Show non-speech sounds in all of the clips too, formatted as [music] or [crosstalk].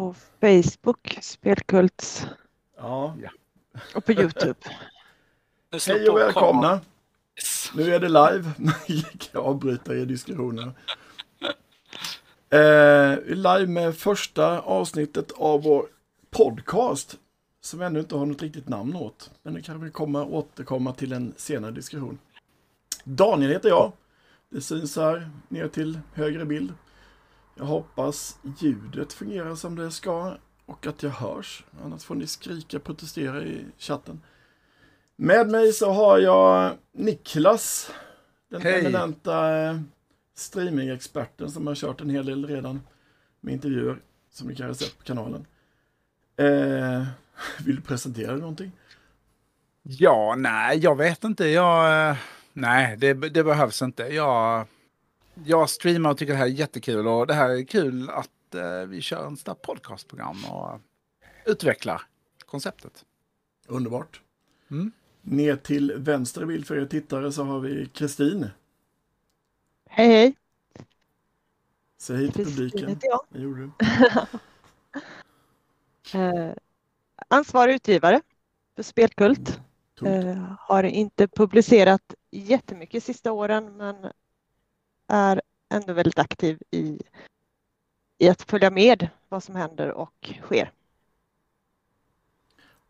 på Facebook, Spelkults, Ja. och på Youtube. Hej och välkomna. Nu är det live. [laughs] Jag avbryta er diskussioner. Eh, live med första avsnittet av vår podcast. Som ännu inte har något riktigt namn åt. Men det kan vi komma, återkomma till en senare diskussion. Daniel heter jag. Det syns här ner till högre bild. Jag hoppas ljudet fungerar som det ska och att jag hörs. Annars får ni skrika och protestera i chatten. Med mig så har jag Niklas, den Hej. eminenta eh, streaming-experten som har kört en hel del redan med intervjuer som ni kanske sett på kanalen. Eh, [laughs] vill du presentera dig någonting? Ja, nej, jag vet inte. Jag, eh, nej, det, det behövs inte. Jag, jag streamar och tycker det här är jättekul och det här är kul att eh, vi kör en sån podcastprogram och utvecklar konceptet. Underbart. Mm. Ner till vänster i bild för er tittare så har vi Kristin. Hej hej! Säg hej till publiken. jag. Det gjorde du. [laughs] Eh, ansvarig utgivare för Spelkult. Eh, har inte publicerat jättemycket sista åren men är ändå väldigt aktiv i, i att följa med vad som händer och sker.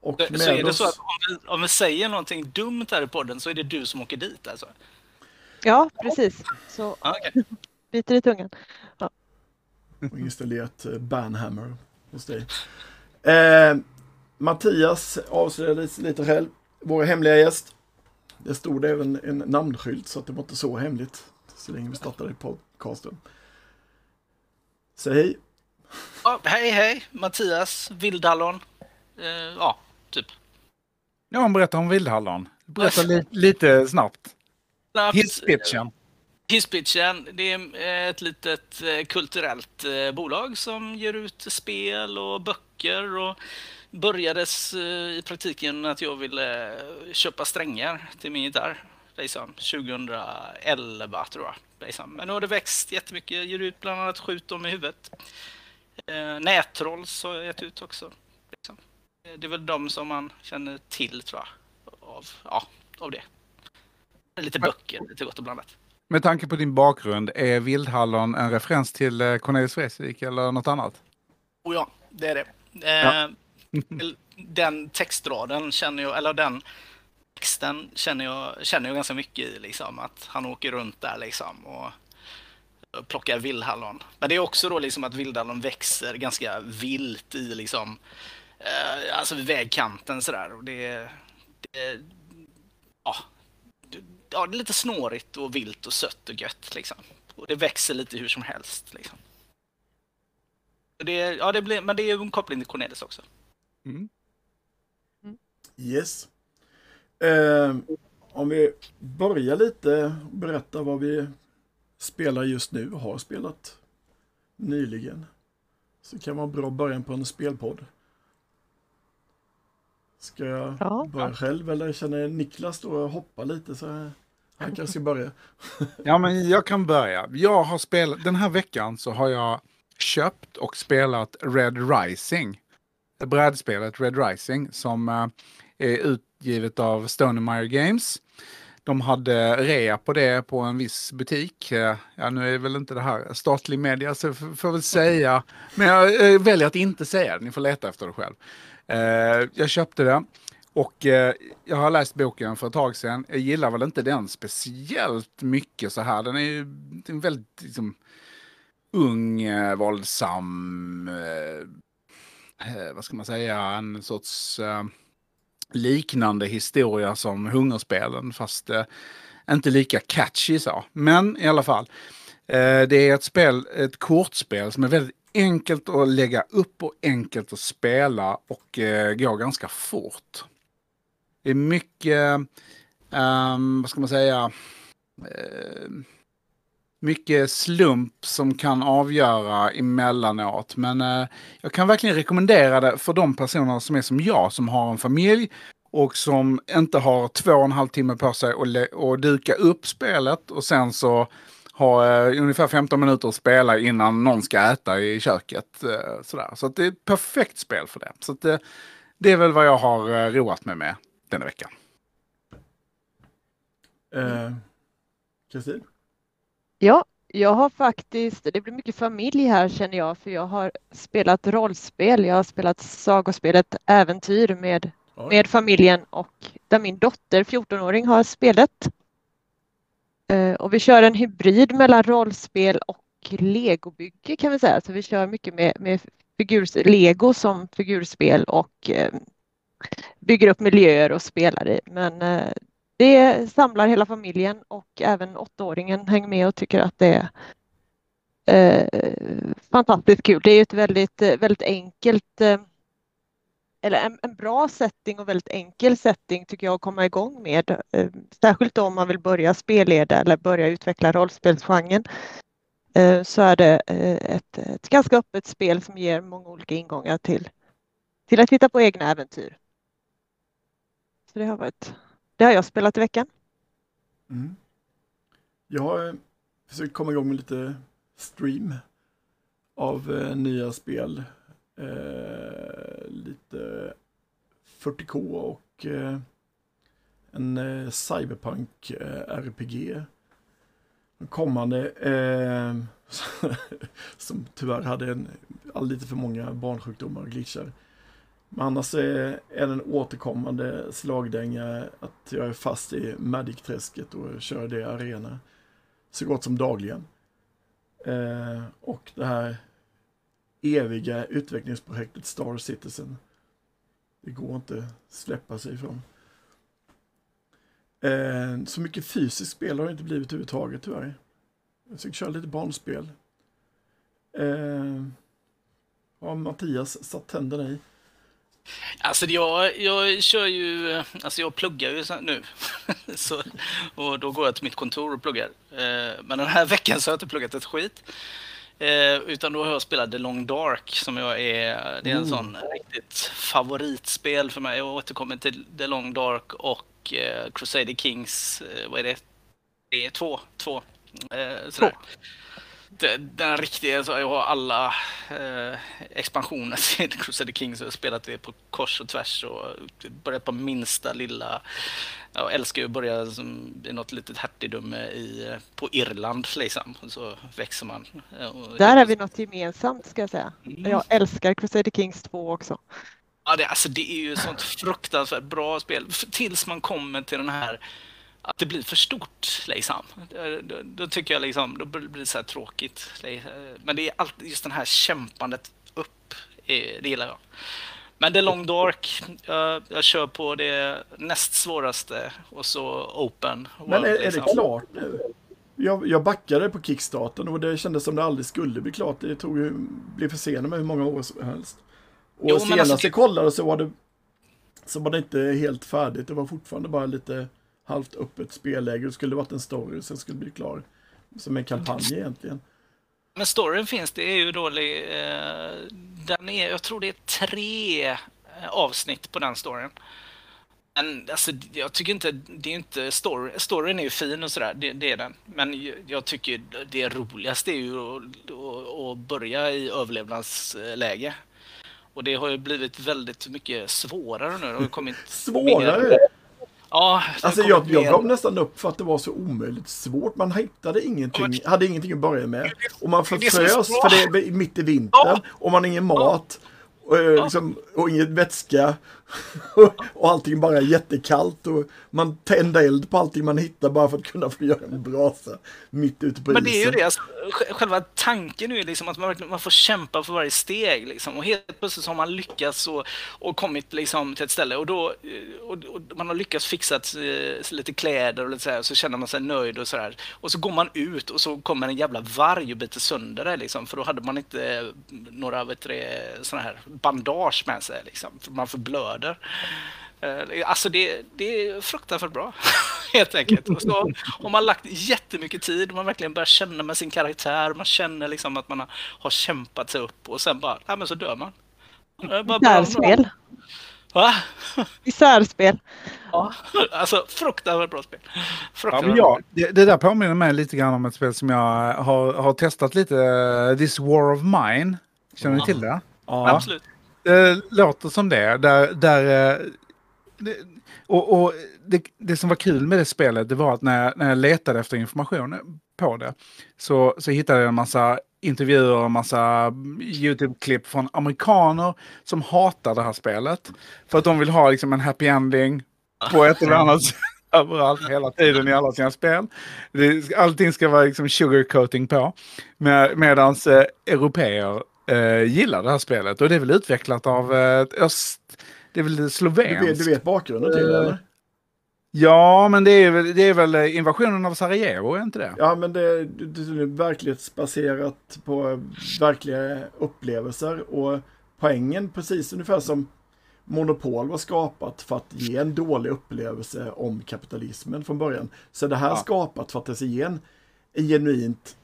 Och Så med är det oss, så att om vi, om vi säger någonting dumt här i podden så är det du som åker dit alltså? Ja, precis. Så Ja, okej. [laughs] biter i tungan. och installerat eh, Banhammer hos dig. Eh, Mattias avslöjade sig lite själv. Vår hemliga gäst. Det stod även en namnskylt så att det var inte så hemligt. Så länge vi startade podcasten. Säg hej. Ja, hej hej, Mattias Vildallon. Eh, ja, typ. Ja, han berättar om Vildhallon. Berätta li, lite snabbt. Snabbt, Hisspitchen. Hisspitchen, det är ett litet eh, kulturellt eh, bolag som ger ut spel och böcker och börjades eh, i praktiken att jag ville eh, köpa strängar till min gitarr. Liksom, 2011 tror jag. Liksom. Men nu har det växt jättemycket. Ger ut bland annat Skjut dem i huvudet. Eh, Nättrolls har jag gett ut också. Liksom. Det är väl de som man känner till tror jag. Av, ja, av det. Lite böcker, lite gott och blandat. Med tanke på din bakgrund, är Vildhallon en referens till eh, Cornelis Vreeswijk eller något annat? Oh ja, det är det. Ja. Eh, den textraden känner jag, eller den texten känner jag, känner jag ganska mycket i. Liksom, att han åker runt där liksom och plockar vildhallon. Men det är också då liksom att vildhallon växer ganska vilt i liksom, eh, alltså vid vägkanten sådär. Och det, det, ja, det, ja, det är lite snårigt och vilt och sött och gött liksom. Och det växer lite hur som helst liksom. Det, ja, det blir, men det är ju en koppling till Cornelis också. Mm. Yes. Eh, om vi börjar lite och berätta vad vi spelar just nu och har spelat nyligen. Så kan vara en bra början på en spelpodd. Ska jag Ja. börja själv eller känner Niklas då och hoppa lite så han kanske ska börja. [laughs] Ja, men jag kan börja. Jag har spelat, den här veckan så har jag köpt och spelat Red Rising. Brädspelet Red Rising som eh, Eh, utgivet av Stonemire Games. De hade rea på det på en viss butik. Eh, ja, nu är väl inte det här statlig media så jag får väl säga. Men jag eh, väljer att inte säga det. Ni får leta efter det själv. Jag köpte det. Och eh, jag har läst boken för ett tag sedan. Jag gillar väl inte den speciellt mycket så här. Den är ju en väldigt liksom, ung, eh, våldsam, eh, vad ska man säga, en sorts eh, liknande historia som Hungerspelen fast eh, inte lika catchy så. Men i alla fall. Eh, det är ett spel, ett kortspel som är väldigt enkelt att lägga upp och enkelt att spela och eh, går ganska fort. Det är mycket, ehm, vad ska man säga, eh, mycket slump som kan avgöra emellanåt. Men eh, jag kan verkligen rekommendera det för de personer som är som jag, som har en familj och som inte har två och en halv timme på sig att duka upp spelet och sen så ha eh, ungefär 15 minuter att spela innan någon ska äta i köket. Eh, sådär. Så att det är ett perfekt spel för det. Så att det, det är väl vad jag har eh, roat mig med denna veckan. Eh, Kristin? Ja, jag har faktiskt, det blir mycket familj här känner jag, för jag har spelat rollspel. Jag har spelat sagospelet Äventyr med, Oj. med familjen och där min dotter, 14-åring, har spelet. Eh, Och vi kör en hybrid mellan rollspel och legobygge kan vi säga. Så vi kör mycket med, med figurs, lego som figurspel och eh, bygger upp miljöer och spelar i. Men eh, det samlar hela familjen och även åttaåringen hänger med och tycker att det är eh, fantastiskt kul. Det är ett väldigt, väldigt enkelt eh, eller en, en bra setting och väldigt enkel setting tycker jag att komma igång med. Eh, Särskilt om man vill börja spelleda eller börja utveckla rollspelsgenren. Eh, Så är det eh, ett, ett ganska öppet spel som ger många olika ingångar till, till att hitta på egna äventyr. Så det har varit, det har jag spelat i veckan. Mm. Jag har eh, försökt komma igång med lite stream av eh, nya spel. Eh, lite 40K och eh, en eh, cyberpunk eh, RPG. En kommande eh, [laughs] som tyvärr hade en, lite för många barnsjukdomar och glitchar. Men annars är, är den återkommande slagdänga att jag är fast i Magic-träsket och kör det i arena så gott som dagligen. Eh, och det här eviga utvecklingsprojektet Star Citizen. Det går inte att släppa sig ifrån. Eh, så mycket fysiskt spel har det inte blivit överhuvudtaget tyvärr. Jag försöker köra lite barnspel. Eh, har Mattias satt tänderna i? Alltså jag, jag kör ju, alltså jag pluggar ju nu. [laughs] så, och då går jag till mitt kontor och pluggar. Eh, Men den här veckan så har jag inte pluggat ett skit. Eh, Utan då har jag spelat The Long Dark som jag är, det är en Oh. sån riktigt favoritspel för mig. Jag återkommer till The Long Dark och eh, Crusader Kings, vad är det? Det är två, två. Sådär. Den, den riktiga, alltså, jag har alla eh, expansioner [laughs] till Crusader Kings och har spelat det på kors och tvärs och börjat på minsta lilla. Jag älskar ju att börja som, i något litet hertigdöme i, på Irland liksom. Och så växer man. Eh, Och, Där är vi något gemensamt ska jag säga. Mm. Jag älskar Crusader Kings 2 också. Ja, det, alltså, det är ju sånt fruktansvärt bra spel. Tills man kommer till den här att det blir för stort liksom. Då, då, tycker jag liksom, då blir det så här tråkigt. Det- Men det är alltid just den här kämpandet upp, eh, det gillar jag. Men The Long Dark, jag, jag kör på det näst svåraste och så Open. Men är, är det klart nu? Jag, jag backade på Kickstarten och det kändes som det aldrig skulle bli klart. Det tog ju, blev försenat med hur många år som helst. Och Jo, senast alltså- jag kollade så var det så var det inte helt färdigt. Det var fortfarande bara lite halvt öppet spelläge. Det skulle varit en story, sen skulle det bli klar. Som en kampanj egentligen. Men storyn finns, det är ju dålig. Eh, den är, jag tror det är tre eh, avsnitt på den storyn. Men alltså, jag tycker inte, det är inte story, storyn är ju fin och sådär, det, det är den. Men jag, tycker det roligaste är ju att, att, börja i överlevnadsläge. Och det har ju blivit väldigt mycket svårare nu. Det har kommit [laughs] Svårare! Mer, ja, Alltså jag, jag gav nästan upp för att det var så omöjligt svårt. Man hittade ingenting, hade ingenting att börja med. Och man förfrös för det är mitt i vintern. Ja. Och man har ingen mat. Och, eh, liksom, och ingen vätska. [laughs] och allting bara är jättekallt. Och man tände eld på allting man hittar bara för att kunna få göra en brasa. Mitt ute på Men det är ju isen. det, alltså, sj- själva tanken är ju liksom att man, man får kämpa för varje steg liksom. Och helt plötsligt så har man lyckats och, och kommit liksom till ett ställe och då eh, och, och man har lyckats fixa eh, lite kläder och lite så här, så känner man sig nöjd och sådär. Och så går man ut och så kommer en jävla varg och biter sönder det liksom. För då hade man inte några vet du, såna här bandage med sig liksom. För man förblöder. Eh, Alltså det, det är fruktansvärt bra, [laughs] helt enkelt. Och så har man lagt jättemycket tid, man verkligen börjar känna med sin karaktär, man känner liksom att man har, har kämpat sig upp och sen bara, ja men så dör man. Det är bara bra. Där spel. Va? Isärspel. Ja, alltså fruktansvärt bra spel. Ja, Fruktansvärt men ja, det, det där påminner mig lite grann om ett spel som jag har, har testat lite. eh, This War of Mine. Känner ni Ja. till det? Ja, Absolut. Det låter som det. Där, där, eh, det och och det, det som var kul med det spelet det var att när jag, när jag letade efter information på det så, så hittade jag en massa intervjuer och en massa YouTube-klipp från amerikaner som hatar det här spelet. För att de vill ha liksom en happy ending på ett eller annat sätt [laughs] överallt hela tiden i alla sina spel. Allting ska vara liksom sugarcoating på. Med, Medan eh, europeer eh, gillar det här spelet. Och det är väl utvecklat av eh, öst... Det är väl du, slovenskt. vet, du vet bakgrunden till det, eller? Ja, men det är, väl, det är väl eh, invasionen av Sarajevo, är inte det? Ja, men det, det, det är verklighetsbaserat på verkliga upplevelser och poängen, precis ungefär som Monopol var skapat för att ge en dålig upplevelse om kapitalismen från början. Så det här Ja. skapat för att det ska ge en, en genuint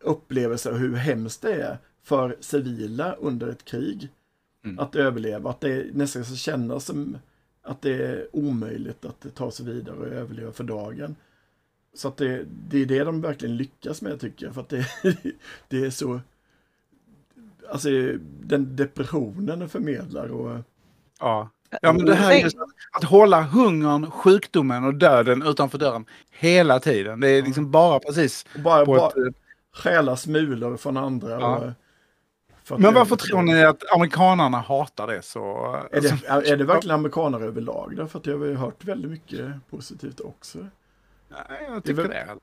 upplevelse av hur hemskt det är för civila under ett krig Mm. att överleva. Att det nästan ska kännas som att det är omöjligt att ta sig vidare och överleva för dagen. Så att det, det är det de verkligen lyckas med tycker jag. För att det, [laughs] det är så... Alltså den depressionen den förmedlar och... Ja. Ja, men det här är just att, att hålla hungern, sjukdomen och döden utanför dörren hela tiden. Det är liksom bara precis och bara, på bara ett... eh, stjäla smulor från andra. Ja. Och, Men varför tror ni att amerikanarna hatar det så? Är det, alltså, är, är det verkligen amerikanare överlag då? För att jag har ju hört väldigt mycket positivt också. Nej, jag tycker Det är det.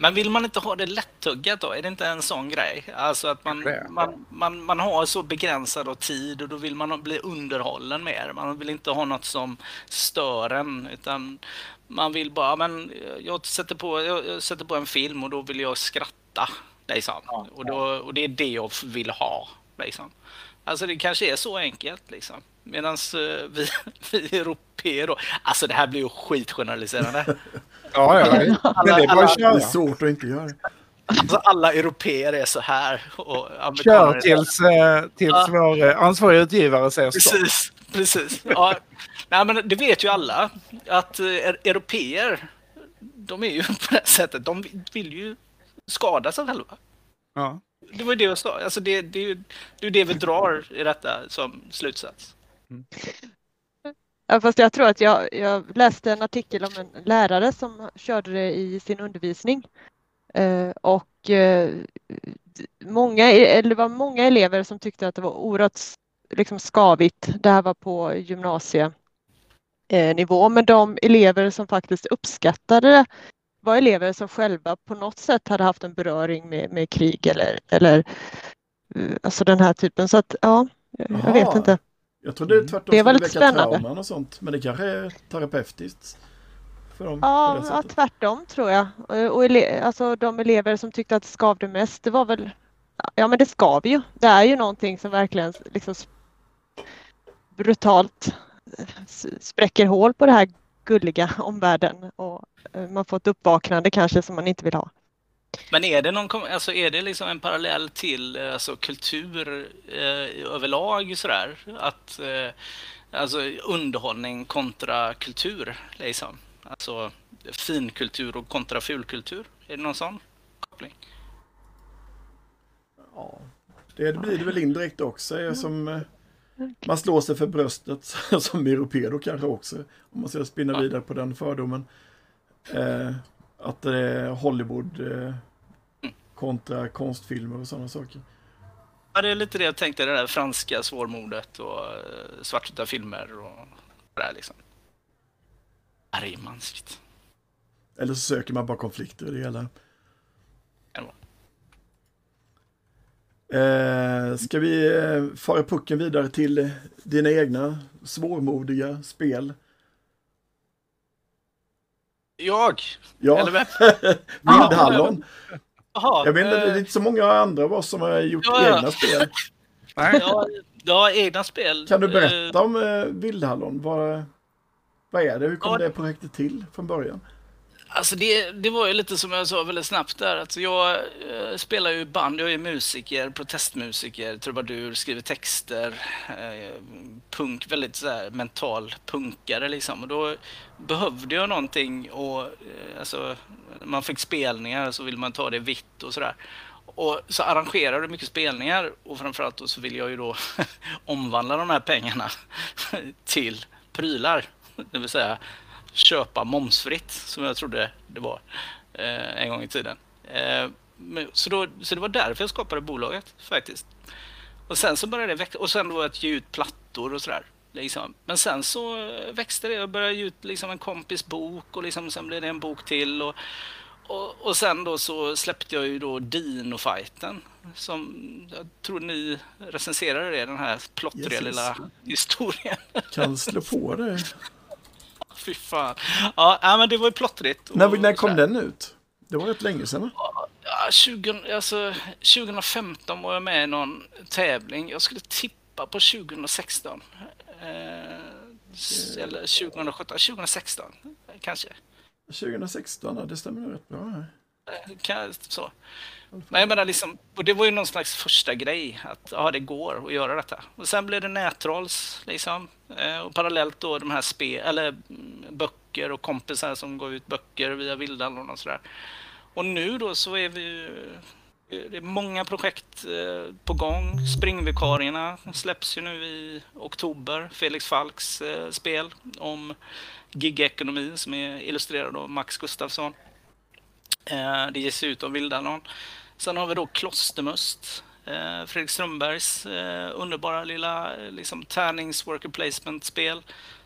Men vill man inte ha det lättuggat då? Är det inte en sån grej? Alltså att man, man, man, man har så begränsad tid och då vill man bli underhållen mer. Man vill inte ha något som stör en utan man vill bara, men jag sätter på, jag sätter på en film och då vill jag skratta. Liksom. Och, då, och det är det jag vill ha. Liksom. Alltså det kanske är så enkelt liksom. Medan vi, [laughs] vi europeer då, alltså det här blir ju skitgeneraliserande. [laughs] Ja, ja. Men det är bara alla- Det är svårt att inte göra. Alltså alla europeer är så här och Kör tills, eh, tills Ja. vår eh, ansvariga utgivare säger stopp. Precis, precis. Ja. Nej, men det vet ju alla att eh, europeer, de är ju på det sättet, de vill ju skada sig själva. Ja. Det var ju det jag sa, alltså det, det, är ju det, är det vi drar i detta som slutsats. Ja, fast jag tror att jag, jag läste en artikel om en lärare som körde det i sin undervisning. Eh, och eh, många, eller det var många elever som tyckte att det var oerhört liksom skavigt. Det här var på gymnasienivå. Men de elever som faktiskt uppskattade det var elever som själva på något sätt hade haft en beröring med, med krig eller, eller eh, alltså den här typen. Så att ja, jag Jaha. vet inte. Jag trodde tvärtom Det var skulle lite väcka spännande. trauman och sånt. Men det kanske är terapeutiskt. För dem, Ja, ja, tvärtom tror jag. Och och ele alltså, de elever som tyckte att det skavde mest, det var väl, ja men det skaver ju. Det är ju någonting som verkligen liksom brutalt eh, spräcker hål på det här gulliga omvärlden och eh, man får ett uppvaknande kanske som man inte vill ha. Men är det, någon, alltså är det liksom en parallell till eh, alltså, kultur eh, överlag sådär? Att, eh, alltså underhållning kontra kultur liksom? Alltså finkultur och kontra fulkultur? Är det någon sån koppling? Ja, det blir det väl indirekt också. Som, eh, man slår sig för bröstet [laughs] som europé då kanske också. Om man ska spinna Ja. vidare på den fördomen. Eh, att det är Hollywood eh, kontra konstfilmer och sådana saker. Ja, det är lite det jag tänkte, det där franska svårmodet och eh, svartvita filmer och det där liksom. Argmansigt. Eller så söker man bara konflikter i det hela. Det. Eh, ska vi eh, fara pucken vidare till dina egna svårmodiga spel? Jag? Ja, Eller vem? [laughs] Vildhallon. Jaha. Jag vet inte, det är eh, inte så många andra av oss som har gjort Ja, ja. egna spel. [laughs] Nej. Ja, ja, egna spel. Kan du Eh, berätta om eh, Vildhallon? Vad, vad är det? Hur kom Ja. det projektet till från början? Alltså det, det var ju lite som jag sa väldigt snabbt där. Alltså jag eh, spelar ju band, jag är musiker, protestmusiker, trubadur, skriver texter, eh, punk, väldigt så här mental punkare liksom. Och då behövde jag någonting och eh, alltså, man fick spelningar så vill man ta det vitt och sådär. Och så arrangerar du mycket spelningar och framförallt då så vill jag ju då [laughs] omvandla de här pengarna [laughs] till prylar. Det vill säga köpa momsfritt som jag trodde det var eh, en gång i tiden. Eh, men, så, då, så det var därför jag skapade bolaget faktiskt. Och sen så började det växa och sen då att ge ut plattor och sådär. Liksom. Men sen så växte det. Jag började ge ut liksom en kompis bok och liksom, sen blev det en bok till. Och, och, och sen då så släppte jag ju då Dino-fighten. Som jag tror ni recenserade det, den här plottriga lilla historien. Kan slå på det. [laughs] [laughs] Fy fan. Ja, men det var ju plottrigt. När, när kom den ut? Det var rätt länge sedan va? Ja, 20, alltså, 2015 var jag med i någon tävling. Jag skulle tippa på 2016. Eh, eller 2017, 2016 kanske. 2016, ja, det stämmer nog rätt bra. här. Eh, Kan, så. Men jag menar liksom, och det var ju någon slags första grej att ja, det går att göra detta. Och sen blev det nättrolls liksom. Eh, och parallellt då de här spe, eller mm, böcker och kompisar som går ut böcker via Vildallon och sådär. Och nu då så är vi ju eh, det är många projekt eh, på gång. Springvikarierna släpps ju nu i oktober. Felix Falks spel om gigekonomi som är illustrerad av Max Gustafsson. Det ges ut av Vildalon. Sen har vi då Klostermust. Eh, Fredrik Strömbergs eh, underbara lilla eh, liksom, tärnings worker placement-spel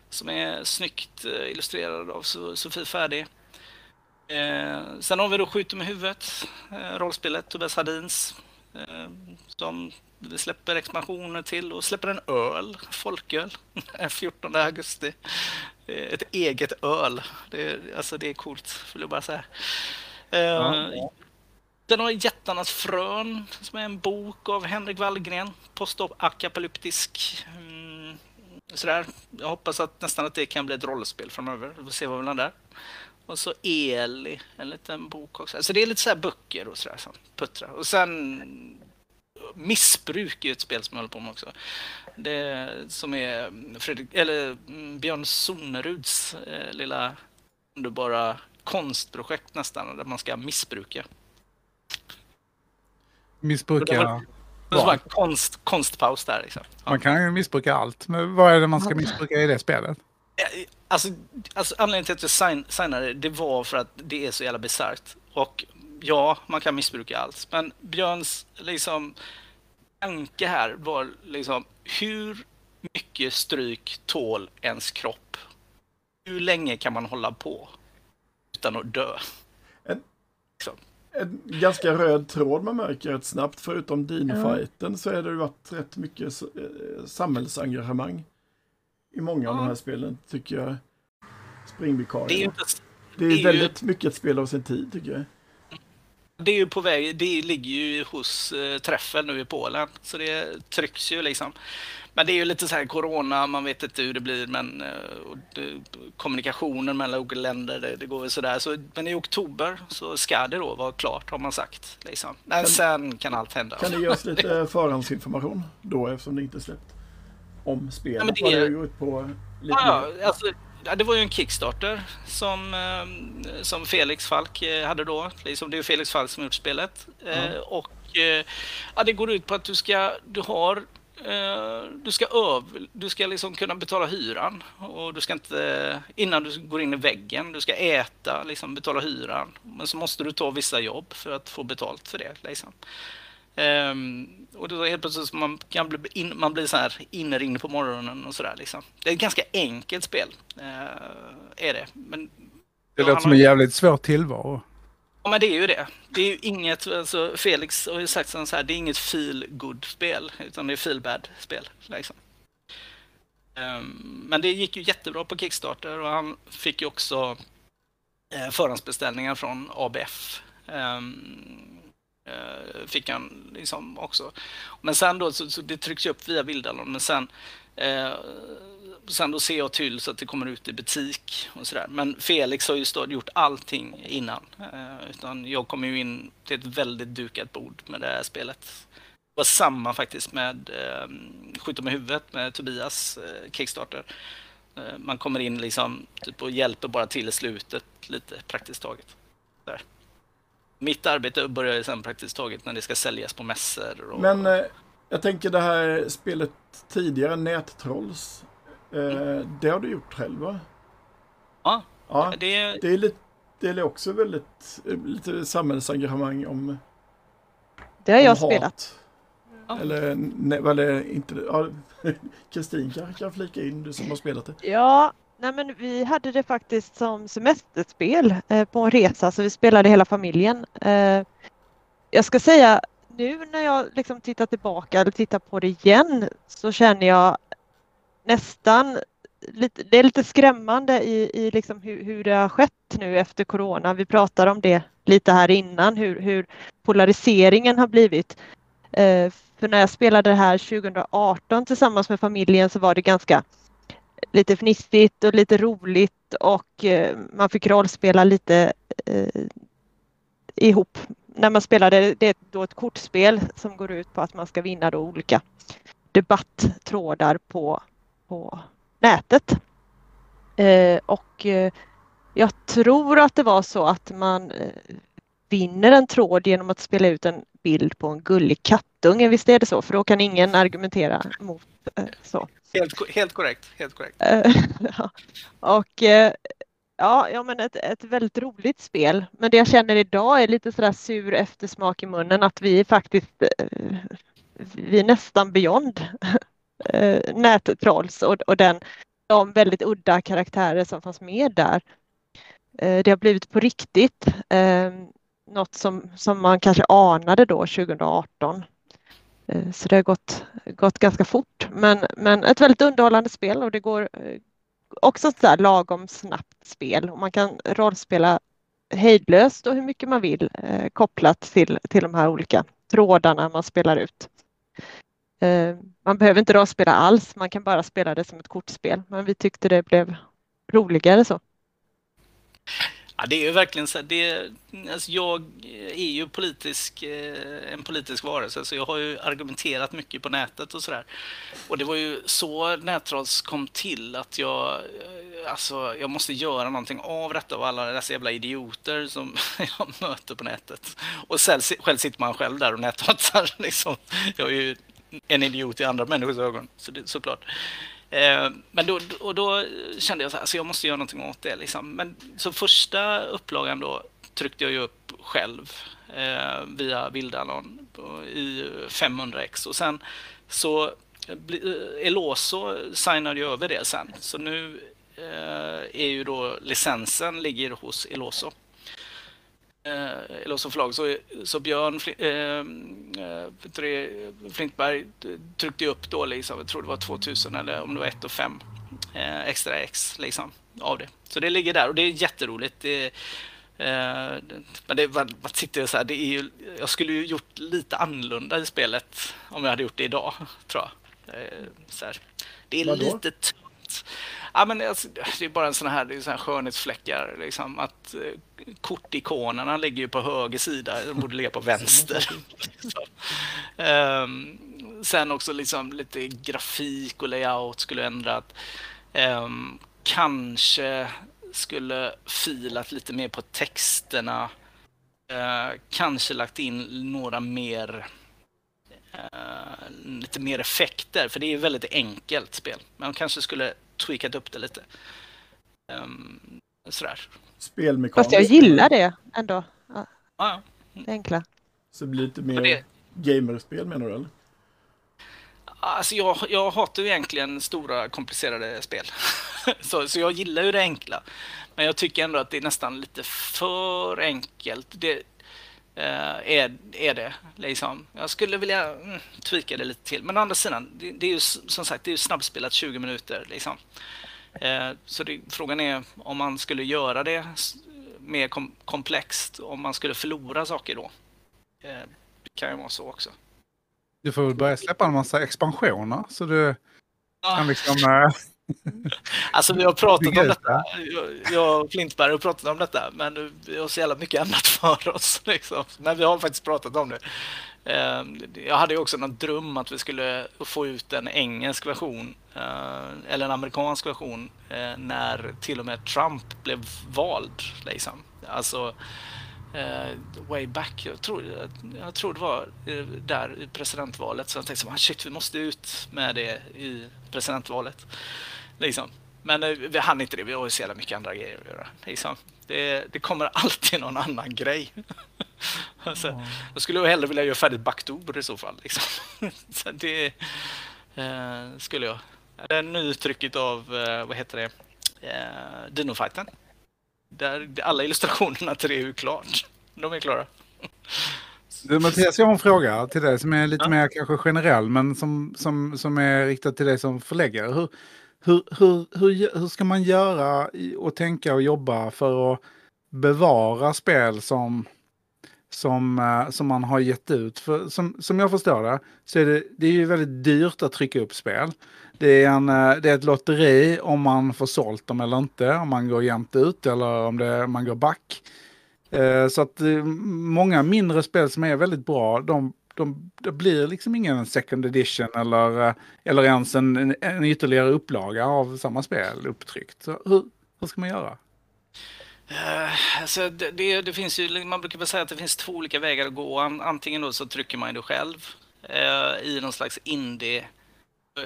som är snyggt eh, illustrerad av Sofie Färdig. Eh, sen har vi då Skjuter med huvudet, eh, rollspelet Tobias Hadins eh, som vi släpper expansioner till och släpper en öl, folköl, [laughs] 14 augusti. Eh, Ett eget öl. Det är, alltså det är coolt, vill jag bara säga. Eh, den har Jättarnas frön, som är en bok av Henrik Wallgren. Postapokalyptisk. Mm, sådär. Jag hoppas att nästan att det kan bli ett rollspel framöver. Vi får se vad vi landar. Och så Eli, en liten bok också. Alltså det är lite så här böcker och sådär som puttrar. Och sen Missbruk är ett spel som jag håller på med också. Det som är Fredrik, eller mm, Björn Sonneruds eh, lilla underbara konstprojekt nästan, där man ska missbruka. Missbruka... Det som en konst, konstpaus där liksom. Ja. Man kan ju missbruka allt. Men vad är det man ska missbruka i det spelet? Alltså, alltså anledningen till att jag sign, signade det, det var för att det är så jävla bisarrt. Och ja, man kan missbruka allt. Men Björns liksom tanke här var liksom hur mycket stryk tål ens kropp? Hur länge kan man hålla på utan att dö? En- Liksom. En ganska röd tråd man märker rätt snabbt. Förutom Dino-fighten så är det ju varit rätt mycket eh, samhällsengagemang i många av de här spelen, tycker jag. Det är ju inte Det är, det är ju- väldigt mycket ett spel av sin tid, tycker jag. Det är ju på väg, det ligger ju hos eh, Träffel nu i Polen, så det trycks ju liksom. Men det är ju lite så här corona, man vet inte hur det blir, men eh, det, kommunikationen mellan olika länder, det, det går väl sådär. Så, men i oktober så ska det då vara klart, har man sagt. Liksom. Men Kan- sen kan allt hända. Kan du ge oss [laughs] lite förhandsinformation då, eftersom det inte är släppt? Om spelet, Ja, det- vad det går ut på. Lite Ja, alltså, det var ju en Kickstarter som, eh, som Felix Falk eh, hade då. Liksom, det är ju Felix Falk som har gjort spelet. Eh, och ja, det går ut på att du ska, du har du ska, öv, du ska liksom kunna betala hyran och du ska inte, innan du går in i väggen, du ska äta, liksom betala hyran. Men så måste du ta vissa jobb för att få betalt för det. Liksom. Ehm, och då helt plötsligt man kan bli, in, man blir så här inringd på morgonen och sådär liksom. Det är ett ganska enkelt spel. eh, är det. Men, Det låter som en jävligt svår tillvaro ja, men det är ju det. Det är ju inget, alltså Felix har ju sagt så här, det är inget feel good spel utan det är feel bad spel. Liksom. Ehm, men det gick ju jättebra på Kickstarter och han fick ju också eh, förhandsbeställningar från ABF. Ehm, Eh, fick han liksom också. Men sen då, så, så det trycks upp via Vildalon, men sen eh, sen då ser jag till så att det kommer ut i butik och sådär. Men Felix har ju stått, gjort allting innan. Eh, utan jag kommer ju in till ett väldigt dukat bord med det här spelet. Det var samma faktiskt med eh, Skjuta med huvudet med Tobias eh, Kickstarter. Eh, man kommer in liksom typ och hjälper bara till i slutet lite praktiskt taget. Där. Mitt arbete börjar sen praktiskt taget när det ska säljas på mässor. Och... Men eh, jag tänker det här spelet tidigare, Nättrolls. Eh, det har du gjort själv va? Ja, Ja, det, det är lite det är också väldigt lite samhällsengagemang om, Det har jag spelat. hat. Ja. Eller, nej, eller inte. Ja, [laughs] Kristin kanske kan flika in, du som har spelat det. Ja, nej men vi hade det faktiskt som semesterspel eh, på en resa så vi spelade hela familjen. Eh, jag ska säga nu när jag liksom tittar tillbaka eller tittar på det igen så känner jag nästan lite, det är lite skrämmande i, i liksom hur, hur det har skett nu efter corona. Vi pratade om det lite här innan, hur, hur polariseringen har blivit. Eh, för när jag spelade det här 2018 tillsammans med familjen så var det ganska lite fnissigt och lite roligt och eh, man fick rollspela lite eh, ihop. När man spelade, det är då ett kortspel som går ut på att man ska vinna då olika debatttrådar på, på nätet. Eh, och eh, jag tror att det var så att man eh, vinner en tråd genom att spela ut en bild på en gullig kattunge. Visst är det så? För då kan ingen argumentera mot eh, så. helt, helt korrekt. Helt korrekt. Eh, [laughs] ja. Och eh, ja, ja, men ett, ett väldigt roligt spel. Men det jag känner idag är lite sådär sur eftersmak i munnen att vi är faktiskt vi är nästan beyond [laughs] nättrolls och, och den, de väldigt udda karaktärer som fanns med där. Det har blivit på riktigt. Något som, som man kanske anade då 2018. Eh, så det har gått, gått ganska fort. Men, men ett väldigt underhållande spel och det går eh, också ett sådär lagom snabbt spel. Och man kan rollspela hejdlöst och hur mycket man vill eh, kopplat till, till de här olika trådarna man spelar ut. Eh, man behöver inte rollspela alls, man kan bara spela det som ett kortspel. Men vi tyckte det blev roligare så. Ja, det är ju verkligen så här, det, alltså jag är ju politisk, eh, en politisk varelse, så jag har ju argumenterat mycket på nätet och sådär. Och det var ju så Nättrolls kom till, att jag, eh, alltså, jag måste göra någonting av detta och alla dessa jävla idioter som [laughs] jag möter på nätet. Och själv, själv sitter man själv där och näthatar [laughs] liksom. Jag är ju en idiot i andra människors ögon, så det, såklart. Eh, Men då, och då kände jag så här, så jag måste göra någonting åt det. Liksom. Men, så första upplagan då tryckte jag ju upp själv eh, via Vildalon i 500x. Och sen så eh, Eloso signade ju över det sen. Så nu eh, är ju då licensen ligger hos Eloso. Eh, Eloso förlag. Så, så Björn eh, eh, Flintberg tryckte upp då liksom, jag tror det var 2000 eller om det var 1 och 5 eh, extra X liksom av det. Så det ligger där och det är jätteroligt. Det, eh, men det, man, man sitter så här, det är ju, jag skulle ju gjort lite annorlunda i spelet om jag hade gjort det idag, tror jag. Eh, så här. Det är Vadå? lite tunt. Ja, men alltså, det är bara en sån här, det är sån här skönhetsfläckar. Liksom, att eh, kortikonerna ligger ju på höger sida, de borde ligga på [laughs] vänster. Ehm, sen också liksom lite grafik och layout skulle ändrat. Ehm, kanske skulle filat lite mer på texterna. Eh, kanske lagt in några mer lite mer effekter, för det är väldigt enkelt spel. Man kanske skulle tweakat upp det lite. Ehm, sådär. Spelmekaniskt. Fast jag gillar det ändå, ja, Ja, ja. det enkla. Så det blir lite mer det, gamerspel menar du eller? alltså jag, jag hatar ju egentligen stora komplicerade spel. [laughs] så, så jag gillar ju det enkla. Men jag tycker ändå att det är nästan lite för enkelt. Det eh, är, är det. Liksom. Jag skulle vilja mm, tweaka det lite till. Men å andra sidan, det, det är ju som sagt det är ju snabbspelat 20 minuter. Liksom. Eh, så det, frågan är om man skulle göra det mer kom, komplext, om man skulle förlora saker då. det kan ju vara så också. Du får väl börja släppa en massa expansioner så du Ja. kan liksom... [laughs] eh, Alltså vi har pratat om detta. Jag- och Flintberg har pratat om detta, men vi har så jävla mycket annat [laughs] för oss. Liksom. Men vi har faktiskt pratat om det. Eh, Jag hade ju också någon dröm att vi skulle få ut en engelsk version, eh, eller en amerikansk version, eh, när till och med Trump blev vald. Liksom. Alltså, eh, way back. Jag tror, jag tror det var eh, där i presidentvalet. Så jag tänkte så här, shit, vi måste ut med det i presidentvalet. Liksom. Men eh, vi hann inte det. Vi har ju så jävla mycket andra grejer att göra. Liksom. Det, det kommer alltid någon annan grej. [laughs] alltså, skulle jag hellre vilja göra färdigt Baktor i så fall. Liksom. [laughs] så det eh, skulle jag. Det är nytrycket av, eh, vad heter det, eh, Dinofighten. Där alla illustrationerna till det är ju klart. De är klara. Du Mattias, jag har en fråga till dig som är lite Ja. mer kanske generell men som, som, som är riktad till dig som förläggare. Hur, hur, hur, hur, hur ska man göra och tänka och jobba för att bevara spel som, som, eh, som man har gett ut? För, som, som jag förstår det så är det, det är ju väldigt dyrt att trycka upp spel. Det är, en, eh, det är ett lotteri om man får sålt dem eller inte, om man går jämnt ut eller om det, man går back. Eh, så att eh, många mindre spel som är väldigt bra, de, de, det blir liksom ingen second edition eller, eller ens en, en ytterligare upplaga av samma spel upptryckt. Så hur, hur ska man göra? Alltså det, det, det finns ju, man brukar väl säga att det finns två olika vägar att gå. Antingen då så trycker man det själv eh, i någon slags indie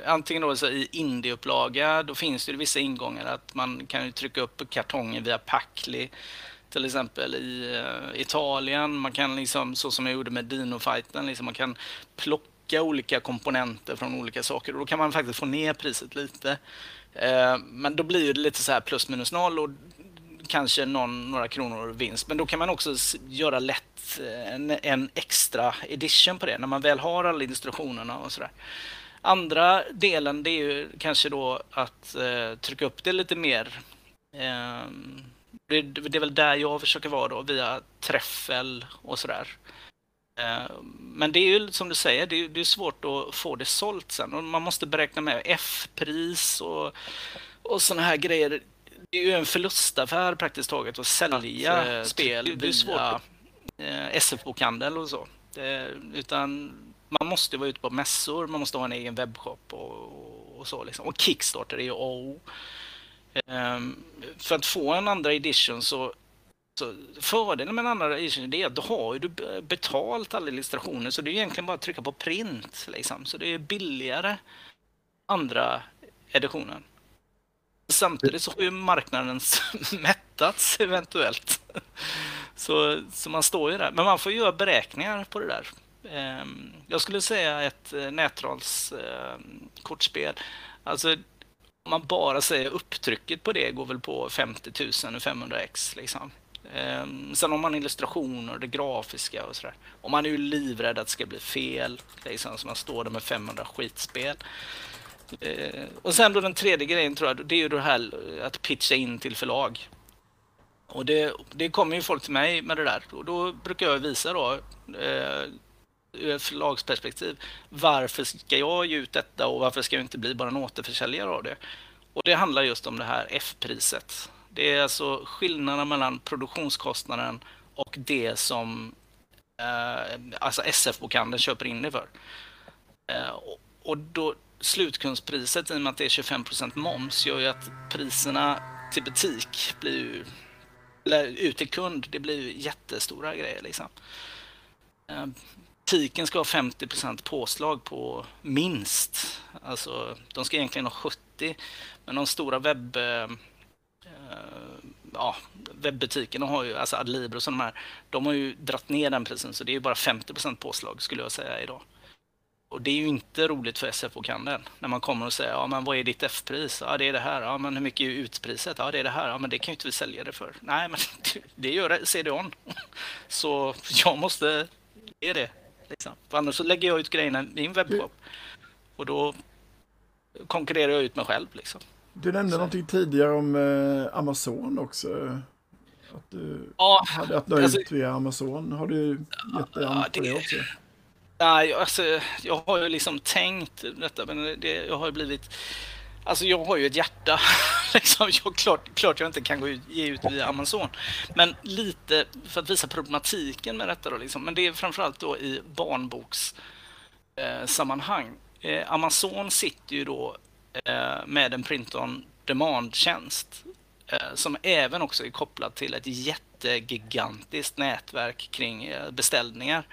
Antingen då så i indieupplaga, då finns det vissa ingångar att man kan ju trycka upp kartongen via Packly till exempel i eh, Italien. Man kan liksom, så som jag gjorde med Dino-fighten, liksom, man kan plocka olika komponenter från olika saker och då kan man faktiskt få ner priset lite. Eh, men då blir det lite så här plus minus noll och kanske någon, några kronor vinst. Men då kan man också göra lätt eh, en, en extra edition på det när man väl har alla instruktionerna och sådär. Andra delen det är ju kanske då att eh, trycka upp det lite mer. Eh, det, det är väl där jag försöker vara då via träffel och sådär. Eh, Men det är ju som du säger, det är, det är svårt att få det sålt sen och man måste beräkna med F-pris och, och sådana här grejer. Det är ju en förlustaffär praktiskt taget att sälja eh, spel det- det är svårt. via eh, SF-bokhandel och så. Det, utan man måste vara ute på mässor, man måste ha en egen webbshop och, och så liksom. Och Kickstarter är ju A och O. Ehm, för att få en andra edition så, så fördelen med en andra edition är att då har ju du betalt alla illustrationer så det är egentligen bara att trycka på print liksom. Så det är billigare andra editionen. Samtidigt så har ju marknaden [laughs] mättats eventuellt. Så, så man står ju där. Men man får göra beräkningar på det där. Ehm, jag skulle säga ett eh, nätrollskortspel. Alltså om man bara säger upptrycket på det går väl på 50 000 500x liksom. Ehm, sen har man illustrationer, det grafiska och sådär. Och man är ju livrädd att det ska bli fel, liksom, så man står där med 500 skitspel. Ehm, och sen då den tredje grejen tror jag, det är ju det här eh, att pitcha in till förlag. Och det, det kommer ju folk till mig med det där och då brukar jag visa då eh, Eh, förlagsperspektiv. Varför ska jag ge ut detta och varför ska jag inte bli bara en återförsäljare av det? Och det handlar just om det här F-priset. Det är alltså skillnaden mellan produktionskostnaden och det som eh, alltså SF-bokhandeln köper in det för. Eh, och, och då slutkundspriset, i och med att det är 25% moms, gör ju att priserna till butik blir ju, eller ut till kund, det blir ju jättestora grejer liksom. Eh, Butiken ska ha 50% påslag på minst. Alltså, de ska egentligen ha 70, men de stora webb... Uh, ja, webbutikerna har ju, alltså Adlibro och sådana här, de har ju dratt ner den prisen så det är ju bara 50% påslag skulle jag säga idag. Och det är ju inte roligt för SF-bokhandeln när man kommer och säger ja men vad är ditt F-pris? Ja det är det här. Ja men hur mycket är utpriset? Ja det är det här. Ja men det kan ju inte vi sälja det för. Nej men [laughs] det gör CDON. [laughs] Så jag måste ge det. Liksom. För annars så lägger jag ut grejerna i min webbshop. Och då konkurrerar jag ut mig själv liksom. Du nämnde Så. någonting tidigare om eh, Amazon också. Att du Ja, hade att nå alltså- ut via Amazon. Har du gett dig an på det det- också? Nej, alltså, jag har ju liksom tänkt detta, men det, jag har ju blivit... Alltså jag har ju ett hjärta. [laughs] liksom, jag, klart, klart jag inte kan gå ut, ge ut via Amazon. Men lite för att visa problematiken med detta då, liksom. Men det är framförallt då i barnbokssammanhang. eh. Eh, Amazon sitter ju då eh, med en print on demand-tjänst eh, som även också är kopplad till ett jättegigantiskt nätverk kring eh, beställningar.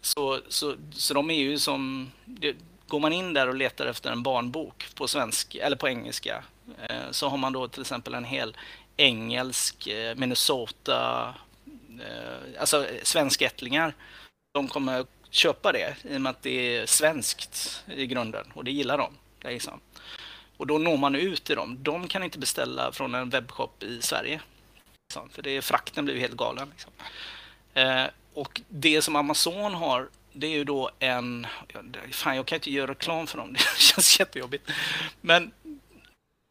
Så, så, så de är ju som... Det, går man in där och letar efter en barnbok på svensk eller på engelska eh, så har man då till exempel en hel engelsk eh, Minnesota, eh, alltså svenskättlingar. De kommer köpa det i och med att det är svenskt i grunden och det gillar de. Liksom. Och då når man ut till dem. De kan inte beställa från en webbshop i Sverige. Liksom, för det är, frakten blir ju helt galen. Liksom. Och det som Amazon har, det är ju då en... Fan, jag kan inte göra reklam för dem. [laughs] Det känns jättejobbigt. Men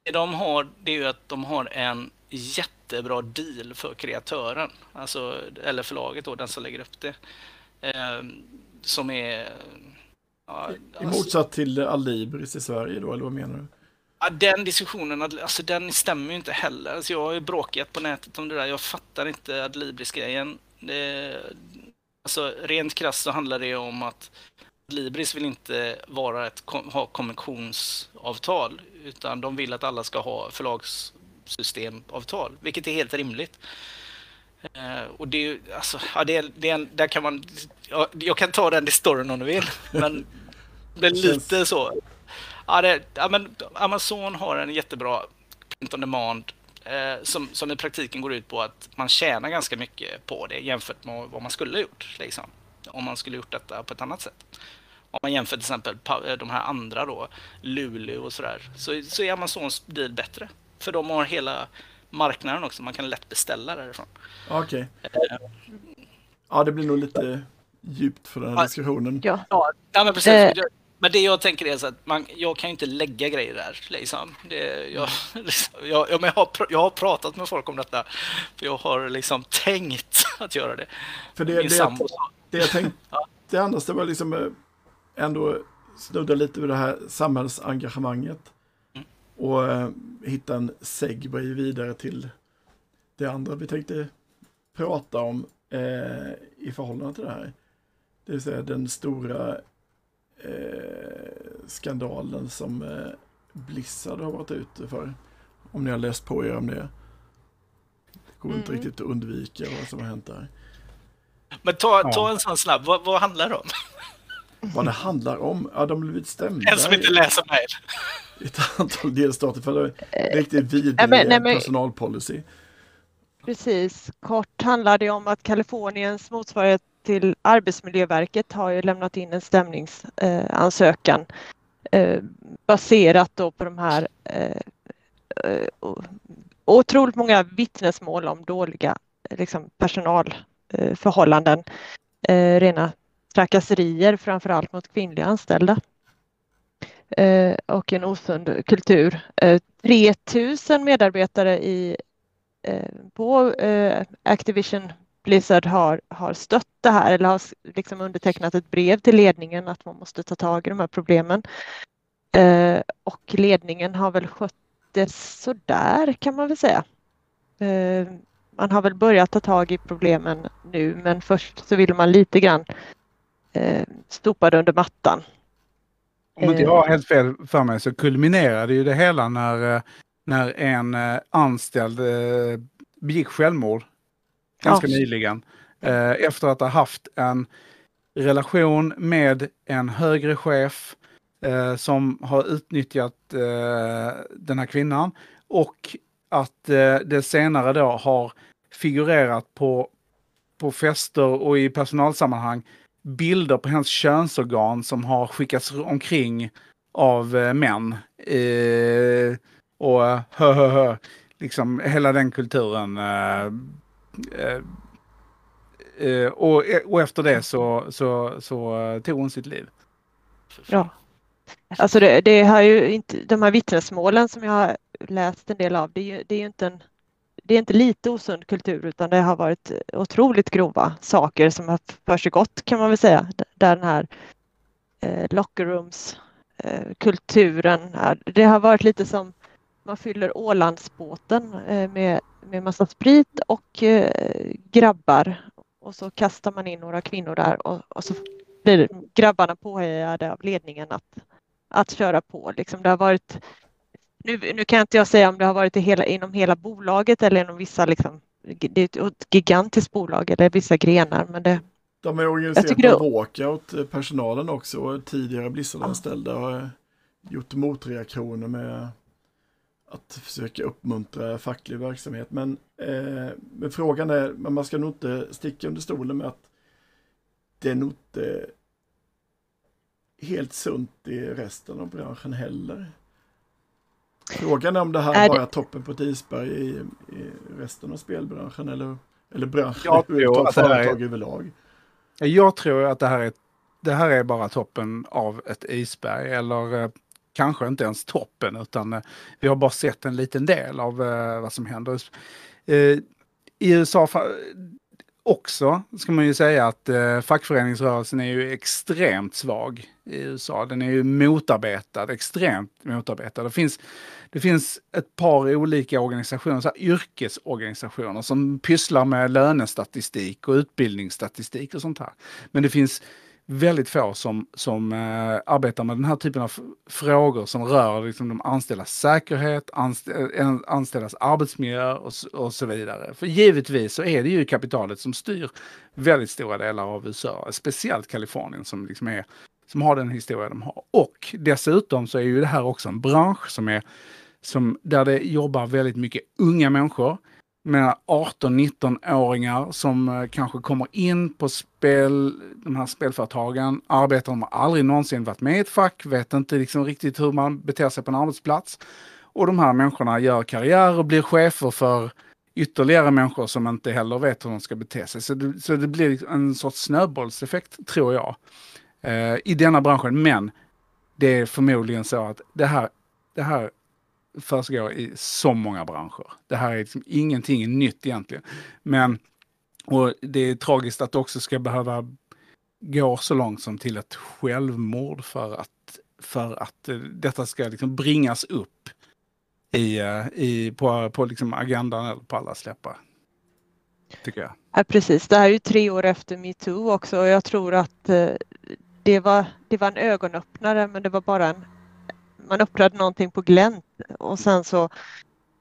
det de har, det är ju att de har en jättebra deal för kreatören. Alltså, eller förlaget då, den som lägger upp det. Eh, som är... Ja, I alltså- motsats till Alibris i Sverige då, eller vad menar du? Ja, den diskussionen, alltså den stämmer ju inte heller. Alltså, jag har ju bråkat på nätet om det där. Jag fattar inte Adlibris-grejen. Det, alltså, rent krasst så handlar det om att Adlibris vill inte vara ett, ha konventionsavtal, utan de vill att alla ska ha förlagssystemavtal, vilket är helt rimligt. Eh, och det är ju, alltså, ja, det är, det är en, där kan man, ja, jag kan ta den i storyn om du vill, men det är [laughs] lite så. Ja, det, ja, men Amazon har en jättebra print on demand eh, som, som i praktiken går ut på att man tjänar ganska mycket på det jämfört med vad man skulle ha gjort. Liksom, om man skulle gjort detta på ett annat sätt. Om man jämför till exempel eh, de här andra då, Luleå och sådär, så, så är Amazons deal bättre. För de har hela marknaden också, man kan lätt beställa därifrån. Ja, Okej. Ja, det blir nog lite djupt för den här Ja. diskussionen. Ja. Ja, ja men precis. Men det jag tänker är så att man, jag kan ju inte lägga grejer där. Liksom. Det, jag, [laughs] jag, jag, har, jag har pratat med folk om detta. För jag har liksom tänkt [laughs] att göra det. För det, Min det, sambo sa, det jag tänkte annars, [laughs] det var liksom eh, ändå snudda lite vid det här samhällsengagemanget. Mm. Och eh, hitta en segway vidare till det andra vi tänkte prata om eh, i förhållande till det här. Det vill säga den stora skandalen som eh, Blizzard har varit ute för. Om ni har läst på er om det. Det går inte Mm. riktigt att undvika vad som har hänt där. men ta, Ja. ta en sån snabb. Vad, vad handlar det om? Vad det handlar om? Ja, de har blivit stämda En som inte läser mejl. i ett antal delstater för riktigt vidrig nej, men- nej, men- personalpolicy. Precis. Kort handlar det om att Kaliforniens motsvarighet till Arbetsmiljöverket har ju lämnat in en stämningsansökan eh, eh, baserat då på de här eh, otroligt många vittnesmål om dåliga liksom, personalförhållanden. Rena trakasserier framför allt mot kvinnliga anställda. Och en osund kultur. 3000 medarbetare i på Activision Blizzard har, har stött det här eller har liksom undertecknat ett brev till ledningen att man måste ta tag i de här problemen. Eh, och ledningen har väl skött det sådär kan man väl säga. Eh, man har väl börjat ta tag i problemen nu men först så vill man lite grann eh, sopa det under mattan. Om inte Eh. jag har helt fel för mig så kulminerade ju det hela när, eh, när en eh, anställd begick självmord ganska Ja. nyligen. Eh, Efter att ha haft en relation med en högre chef eh, som har utnyttjat eh, den här kvinnan och att eh, det senare då har figurerat på, på fester och i personalsammanhang bilder på hennes könsorgan som har skickats omkring av eh, män. Eh, och eh, hö, hö, hö, liksom hela den kulturen. Eh, Eh, eh, och, eh, och efter det så, så, så eh, tog hon sitt liv. Ja. Alltså det, det har ju inte, de här vittnesmålen som jag har läst en del av, det är ju, det är ju inte en det är inte lite osund kultur utan det har varit otroligt grova saker som har försiggått kan man väl säga. Där den här eh, lockerrooms eh, kulturen är. Det har varit lite som man fyller Ålandsbåten eh, med, med massa sprit och eh, grabbar och så kastar man in några kvinnor där och, och så blir grabbarna påhejade av ledningen att, att köra på. Liksom det har varit nu, nu kan inte jag säga om det har varit i hela, inom hela bolaget eller inom vissa, liksom, det är ett gigantiskt bolag eller vissa grenar. Men det, De är organiserat det... walkout, eh, personalen också, och tidigare Blizzard-anställda har gjort motreaktioner med att försöka uppmuntra facklig verksamhet. Men, eh, men frågan är, men man ska nog inte sticka under stolen med att det är nog inte helt sunt i resten av branschen heller. Frågan är om det här är bara är toppen på ett isberg i, i resten av spelbranschen eller, eller branschen jag tror att företag är, överlag. Jag tror att det här, är, det här är bara toppen av ett isberg eller eh, kanske inte ens toppen utan eh, vi har bara sett en liten del av eh, vad som händer. Eh, I USA också ska man ju säga att eh, fackföreningsrörelsen är ju extremt svag i USA. Den är ju motarbetad, extremt motarbetad. Det finns, det finns ett par olika organisationer, så här, yrkesorganisationer som pysslar med lönestatistik och utbildningsstatistik och sånt här. Men det finns väldigt få som, som eh, arbetar med den här typen av frågor som rör liksom, de anställdas säkerhet, anst eh, anställdas arbetsmiljö och, och, så vidare. För givetvis så är det ju kapitalet som styr väldigt stora delar av USA, speciellt Kalifornien som liksom är som har den historia de har. Och dessutom så är ju det här också en bransch som är som, där det jobbar väldigt mycket unga människor med 18-19-åringar som eh, kanske kommer in på spel, de här spelföretagen, arbetar, de har aldrig någonsin varit med i ett fack, vet inte liksom riktigt hur man beter sig på en arbetsplats. Och de här människorna gör karriär och blir chefer för ytterligare människor som inte heller vet hur de ska bete sig. Så det, så det blir liksom en sorts snöbollseffekt, tror jag, eh, i denna branschen. Men det är förmodligen så att det här, det här försiggår i så många branscher. Det här är liksom ingenting nytt egentligen. Men och det är tragiskt att det också ska behöva gå så långt som till ett självmord för att, för att eh, detta ska liksom bringas upp i, eh, i, på, på liksom agendan eller på alla släppar. Tycker jag. Ja, precis, det här är ju tre år efter metoo också och jag tror att eh, det var, det var en ögonöppnare men det var bara en man öppnade någonting på glänt och sen så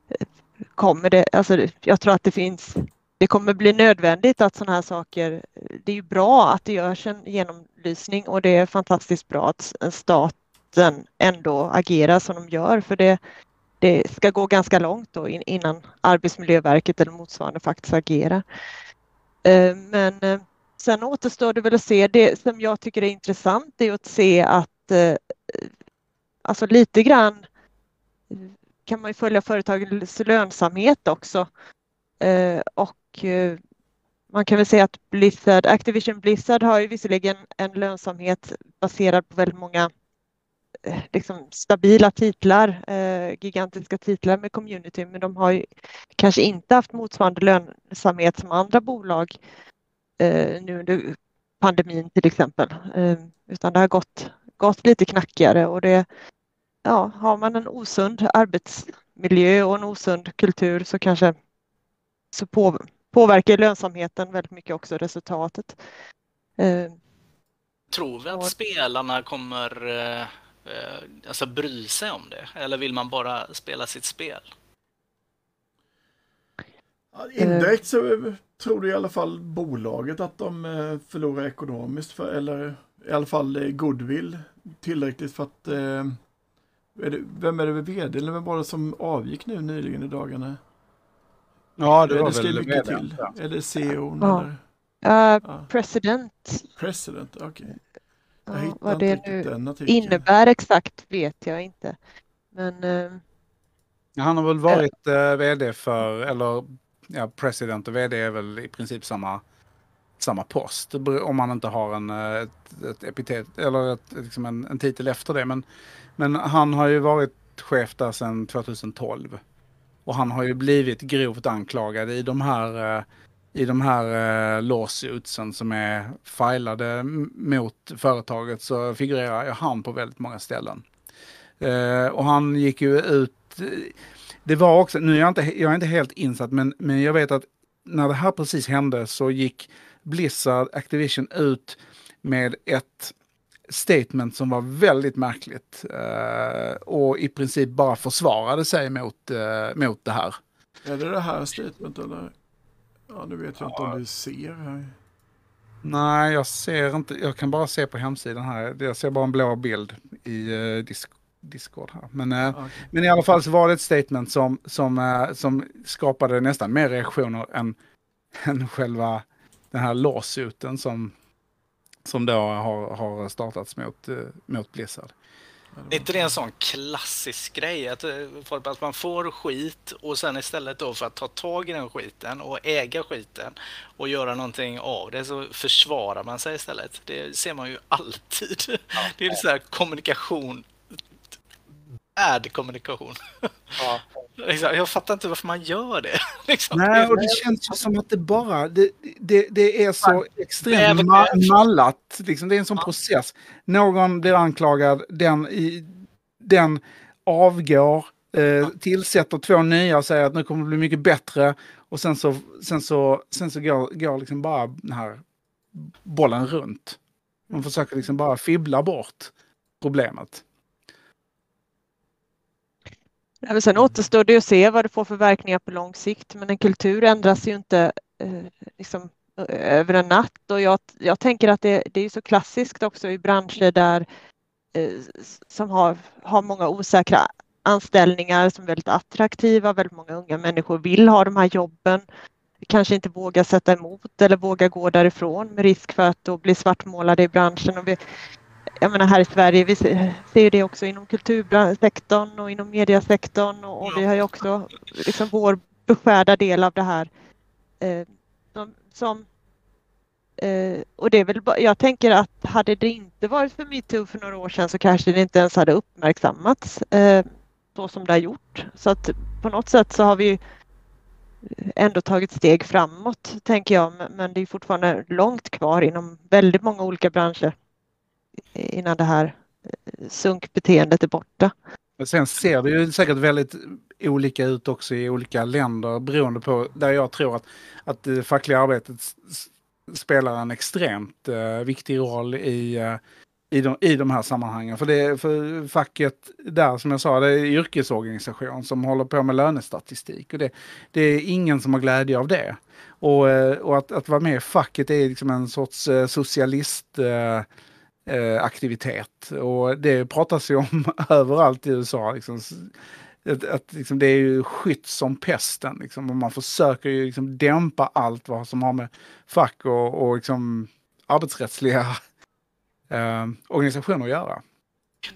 eh, kommer det, alltså jag tror att det finns, det kommer bli nödvändigt att sådana här saker, det är ju bra att det görs en genomlysning och det är fantastiskt bra att staten ändå agerar som de gör för det, det ska gå ganska långt då innan Arbetsmiljöverket eller motsvarande faktiskt agerar. Eh, men eh, sen återstår det väl att se, det som jag tycker är intressant är att se att alltså lite grann kan man ju följa företagens lönsamhet också. Eh, och eh, man kan väl säga att Blizzard, Activision Blizzard har ju visserligen en lönsamhet baserad på väldigt många eh, liksom stabila titlar, eh, gigantiska titlar med community, men de har ju kanske inte haft motsvarande lönsamhet som andra bolag eh, nu under pandemin till exempel, eh, utan det har gått, gått lite knackigare och det, ja, har man en osund arbetsmiljö och en osund kultur så kanske så på, påverkar lönsamheten väldigt mycket också resultatet. Eh, Tror vi att spelarna kommer eh, eh, alltså bry sig om det? Eller vill man bara spela sitt spel? Indirekt så tror du i alla fall bolaget att de eh, förlorar ekonomiskt, för, eller i alla fall goodwill tillräckligt för att eh, är det, vem är det vd eller vem var det som avgick nu nyligen i dagarna? Ja, det var det väl mycket till. Ja. Är det CEO? Ja. Eller? Uh, ja. President. President, okej. Okay. Jag ja, vad det nu innebär exakt vet jag inte. Men... Uh, han har väl varit uh, vd för, eller ja, president och vd är väl i princip samma, samma post. Om man inte har en, eh, ett, ett epitet eller ett, liksom en, en titel efter det. Men men han har ju varit chef där sedan 2012. Och han har ju blivit grovt anklagad i de här, eh, i de här eh, lawsuitsen som är filade mot företaget så figurerar ju han på väldigt många ställen. Eh, och han gick ju ut, eh, det var också, nu är jag inte, jag är inte helt insatt men, men jag vet att när det här precis hände så gick Blizzard Activision ut med ett statement som var väldigt märkligt eh, och i princip bara försvarade sig mot, eh, mot det här. Är det det här statement eller? Ja, nu vet jag inte om du ser här. Nej, jag ser inte, jag kan bara se på hemsidan här. Jag ser bara en blå bild i eh, disk, Discord här. Men, Okej. men i alla fall så var det ett statement som, som, som skapade nästan mer reaktioner än, än själva den här lawsuiten som, som då har, har startats mot, eh, mot Blizzard. Är inte det en sån klassisk grej? Att, eh, folk- att man får skit och sen istället då för att ta tag i den skiten och äga skiten och göra någonting av det så försvarar man sig istället. Det ser man ju [laughs] alltid. Det är så här kommunikation. Bad kommunikation. [laughs] Liksom, Jag fattar inte varför man gör det. [laughs] Liksom. Nej, och det känns ju som att det bara, det, det, det är så extremt ma- mallat. Liksom, det är en sån process. Någon blir anklagad, den, i, den avgår, eh, tillsätter två nya och säger att nu kommer det bli mycket bättre. Och sen så, sen så, sen så går, går liksom bara den här bollen runt. Man försöker liksom bara fibbla bort problemet. Nej, sen återstår det att se vad det får för verkningar på lång sikt, men en kultur ändras ju inte eh, liksom, över en natt. Och jag, jag tänker att det, det är så klassiskt också i branscher där eh, som har, har många osäkra anställningar som är väldigt attraktiva, väldigt många unga människor vill ha de här jobben, kanske inte vågar sätta emot eller vågar gå därifrån med risk för att då bli svartmålade i branschen. Och vi, jag menar här i Sverige, vi ser ju det också inom kultursektorn och inom mediasektorn och, och vi har ju också liksom vår beskärda del av det här. Eh, som, som, eh, och det är väl, jag tänker att hade det inte varit för metoo för några år sedan så kanske det inte ens hade uppmärksammats eh, så som det har gjort. Så att på något sätt så har vi ändå tagit steg framåt, tänker jag, men det är fortfarande långt kvar inom väldigt många olika branscher innan det här eh, sunkbeteendet är borta. Men sen ser det ju säkert väldigt olika ut också i olika länder beroende på där jag tror att, att det fackliga arbetet spelar en extremt eh, viktig roll i, eh, i, de, i de här sammanhangen. För, det, för facket där, som jag sa, det är yrkesorganisation som håller på med lönestatistik. Och det, det är ingen som har glädje av det. Och, eh, och att, att vara med i facket är liksom en sorts eh, socialist eh, eh, aktivitet. Och det pratas ju om [laughs] överallt i USA. Liksom, att, att liksom, det är ju skytt som pesten. Liksom, och man försöker ju liksom dämpa allt vad som har med fack och, och liksom, arbetsrättsliga eh, organisationer att göra.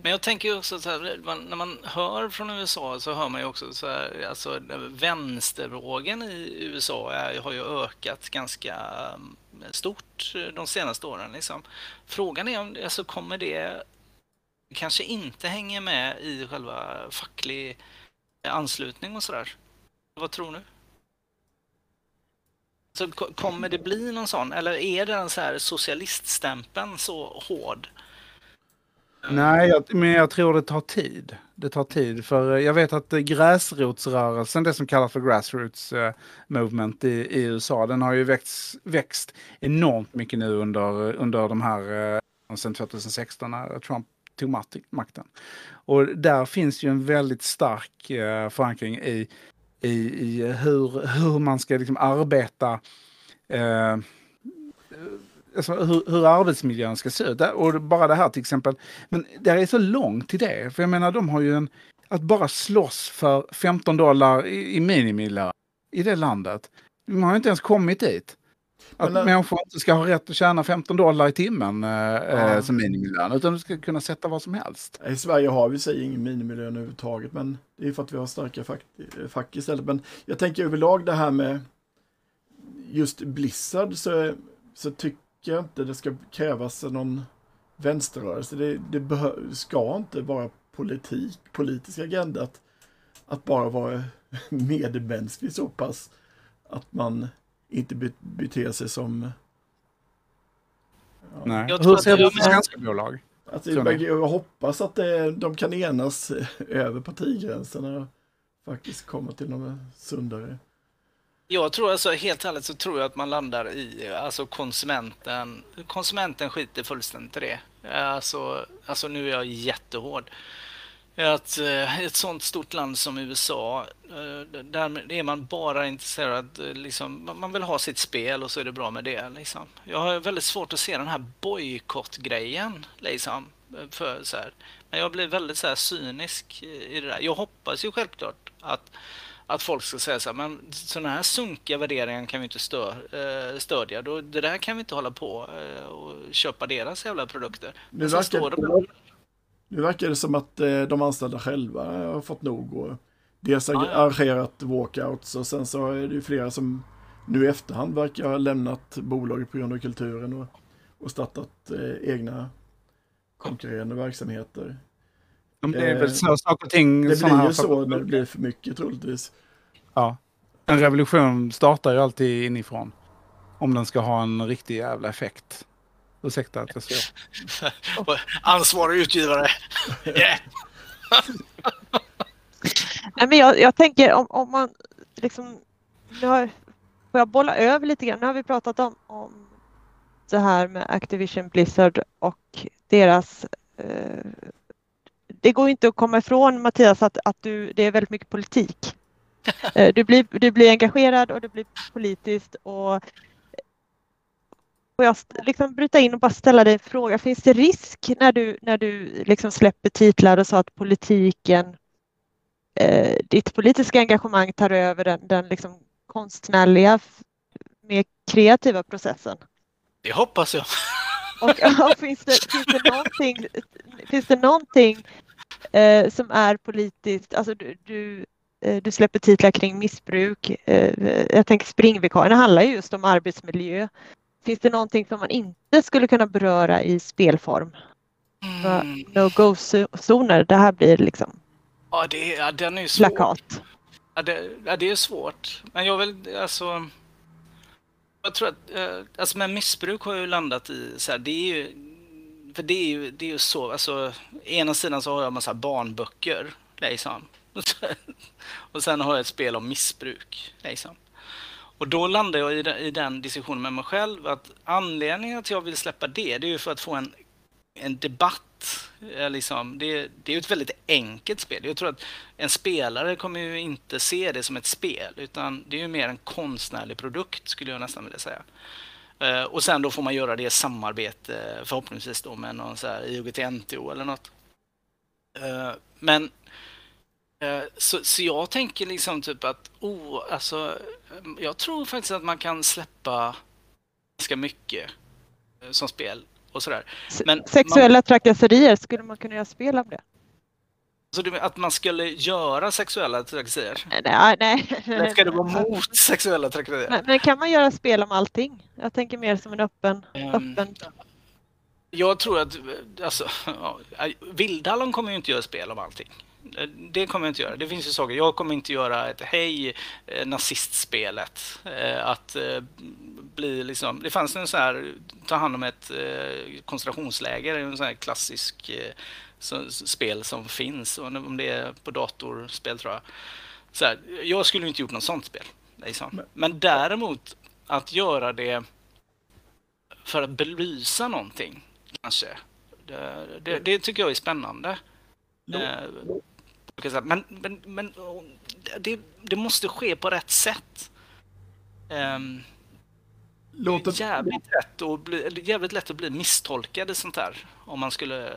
Men jag tänker också så här, man, när man hör från USA så hör man ju också så här, alltså vänstervågen i USA är, har ju ökat ganska mm, stort de senaste åren. Liksom. Frågan är om alltså, kommer det kanske inte hänger med i själva facklig anslutning och sådär. Vad tror du? Så kommer det bli någon sån, eller är den så här socialiststämpeln så hård? Nej, jag, men jag tror det tar tid. Det tar tid, för eh, jag vet att eh, gräsrotsrörelsen, det som kallas för grassroots eh, movement i, i USA, den har ju växt, växt enormt mycket nu under, under de här, sen 2016 när Trump tog makten. Och där finns ju en väldigt stark eh, förankring i, i, i hur, hur man ska liksom arbeta eh, alltså hur, hur arbetsmiljön ska se ut. Och bara det här till exempel. Men det är så långt till det. För jag menar, de har ju en... Att bara slåss för 15 dollar i, i minimilön i det landet. De har ju inte ens kommit dit. Att Men, äh, människor inte ska ha rätt att tjäna 15 dollar i timmen eh, Ja. eh, som minimilön. Utan du ska kunna sätta vad som helst. I Sverige har vi i sig ingen minimilön överhuvudtaget, men det är för att vi har starka fack, fack istället. Men jag tänker överlag det här med just Blizzard så, så tycker jag inte det ska krävas någon vänsterrörelse. Det, det ska inte vara politik, politisk agenda att, att bara vara [laughs] medmänsklig så pass att man inte be- beter sig som... Ja. Nej. Jag tror Hur att- ser du på svenska bolag? Ni? jag hoppas att det, de kan enas [laughs] över partigränserna och faktiskt komma till något sundare. Jag tror alltså, helt ärligt så tror jag att man landar i, alltså konsumenten, konsumenten skiter fullständigt i det. Alltså, alltså nu är jag jättehård. Att eh, ett sånt stort land som USA, eh, där är man bara intresserad, eh, liksom, man- vill ha sitt spel och så är det bra med det. Liksom. Jag har väldigt svårt att se den här bojkottgrejen. Liksom, för, så här. Men jag blir väldigt så här, cynisk i det där. Jag hoppas ju självklart att att folk ska säga så här, men sådana här sunkiga värderingar kan vi inte stö, eh, stödja. Då, det där kan vi inte hålla på eh, och köpa deras jävla produkter. Nu sen står verkar, de, nu verkar det som att eh, de anställda själva har fått nog och dels Ja, ja. arrangerat walkouts och sen så är det ju flera som nu i efterhand verkar ha lämnat bolaget på grund av kulturen och, och startat egna konkurrerande verksamheter. Det är Eh, väl så saker och ting... Det blir ju saker- så när det blir för mycket troligtvis. Ja. En revolution startar ju alltid inifrån. Om den ska ha en riktig jävla effekt. Ursäkta att jag säger. [laughs] ansvarig utgivare. [laughs] Yeah. [laughs] Nej, men jag, jag tänker om, om man liksom, nu har, får jag bolla över lite grann? Nu har vi pratat om, om det här med Activision Blizzard och deras eh, det går inte att komma ifrån Mattias att, att du, det är väldigt mycket politik. [laughs] Eh, Du blir, du blir engagerad och det blir politiskt och Får jag liksom bryta in och bara ställa dig en fråga. Finns det risk när du, när du liksom släpper titlar och så att politiken eh, ditt politiska engagemang tar över den, den liksom konstnärliga, mer kreativa processen? Det hoppas jag. Och, och finns, det, finns det [laughs] finns det någonting eh, som är politiskt, alltså du, du, eh, du släpper titlar kring missbruk. Eh, jag tänker springvikarierna handlar ju just om arbetsmiljö. Finns det någonting som man inte skulle kunna beröra i spelform? Mm. No-go-zoner, det här blir liksom Ja, det, ja, den är ju svår. plakat. Ja, det, ja, det är svårt. Men jag vill, alltså... Jag tror att, eh, alltså med missbruk har jag ju landat i så här, det är ju... För det är ju, det är ju så, alltså, ena sidan så har jag massa barnböcker, liksom. [laughs] Och sen har jag ett spel om missbruk, liksom. Och då landar jag i, den- i den diskussionen med mig själv att anledningen att jag vill släppa det, det är ju för att få en, en debatt. Eh, liksom. Det, det är ju ett väldigt enkelt spel. Jag tror att en spelare kommer ju inte se det som ett spel, utan det är ju mer en konstnärlig produkt skulle jag nästan vilja säga. Eh, Och sen då får man göra det i samarbete förhoppningsvis då med någon så här IOGT-NTO eller något. Eh, Men eh, så, så jag tänker liksom typ att oh, alltså, eh, jag tror faktiskt att man kan släppa ganska mycket eh, som spel och sådär. Men Sexuella trakasserier, skulle man kunna göra spel om det? Så du, att man skulle göra sexuella trakasserier? Nej, nej. Eller ska det vara mot sexuella trakasserier? Men, men kan man göra spel om allting? Jag tänker mer som en öppen, Ehm, öppen Jag tror att, alltså, ja, Vildhallon kommer ju inte göra spel om allting. Det kommer jag inte göra. Det finns ju saker. Jag kommer inte göra ett hej eh, nazistspelet. Eh, Att eh, bli liksom, det fanns en sån här, ta hand om ett koncentrationsläger, en sån här klassisk så, spel som finns. Om det är på datorspel tror jag. Så här, jag skulle inte gjort något sånt spel. Liksom. Men däremot att göra det för att belysa någonting kanske. Det, det, det tycker jag är spännande. Lå- Eh. Men, men, men det, det måste ske på rätt sätt. Um, Låter, jävligt, lätt att bli, jävligt lätt att bli misstolkad i sånt här. Om man skulle eh,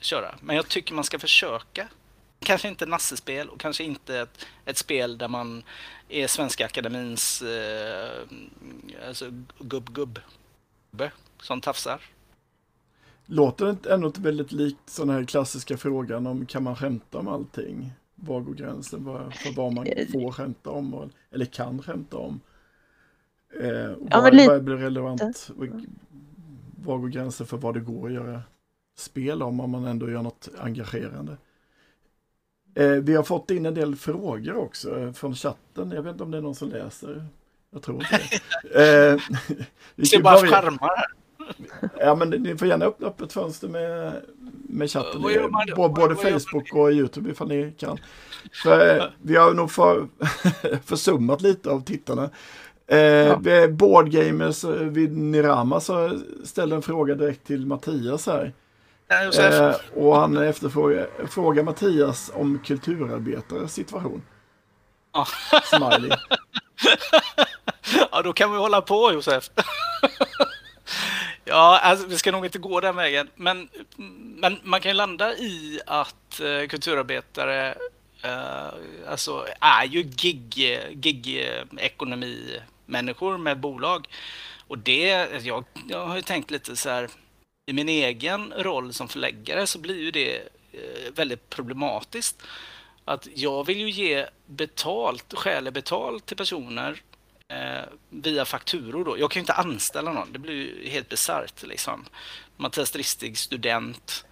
köra. Men jag tycker man ska försöka. Kanske inte nassespel och kanske inte ett, ett spel där man är Svenska Akademins eh, alltså gubb-gubb gubbe som tafsar. låter det ändå inte väldigt likt sån här klassiska frågan om kan man skämta om allting? Var går gränsen för vad man [laughs] får skämta om och, eller kan skämta om? Eh, och Ja, vad, men lite. vad blir relevant? Var går gränsen för vad det går att göra spel om om man ändå gör något engagerande? Eh, vi har fått in en del frågor också eh, från chatten. Jag vet inte om det är någon som läser. Jag tror inte det. [laughs] Eh, vi Ser kan bara börja- skärmar. Ja, men ni får gärna öppna upp ett fönster med, med chatten. Både, både? Facebook och YouTube ifall ni kan. För, eh, vi har nog för, [laughs] försummat lite av tittarna. Eh, är Boardgamers eh, vid Nirama så ställde en fråga direkt till Mattias här. Eh, och han efterfrågar frågar Mattias om kulturarbetares situation. Ja. Smiley. [laughs] Ja, då kan vi hålla på Josef. [laughs] Ja, alltså, vi ska nog inte gå den vägen. Men, men man kan ju landa i att eh, kulturarbetare eh, alltså, är ju gig, gig-ekonomi-människor med bolag. Och det, jag, jag har ju tänkt lite så här, i min egen roll som förläggare så blir ju det eh, väldigt problematiskt. Att jag vill ju ge betalt, skäligt betalt till personer eh, via fakturor då. Jag kan ju inte anställa någon, det blir ju helt bisarrt liksom. Mattias Dristig, student,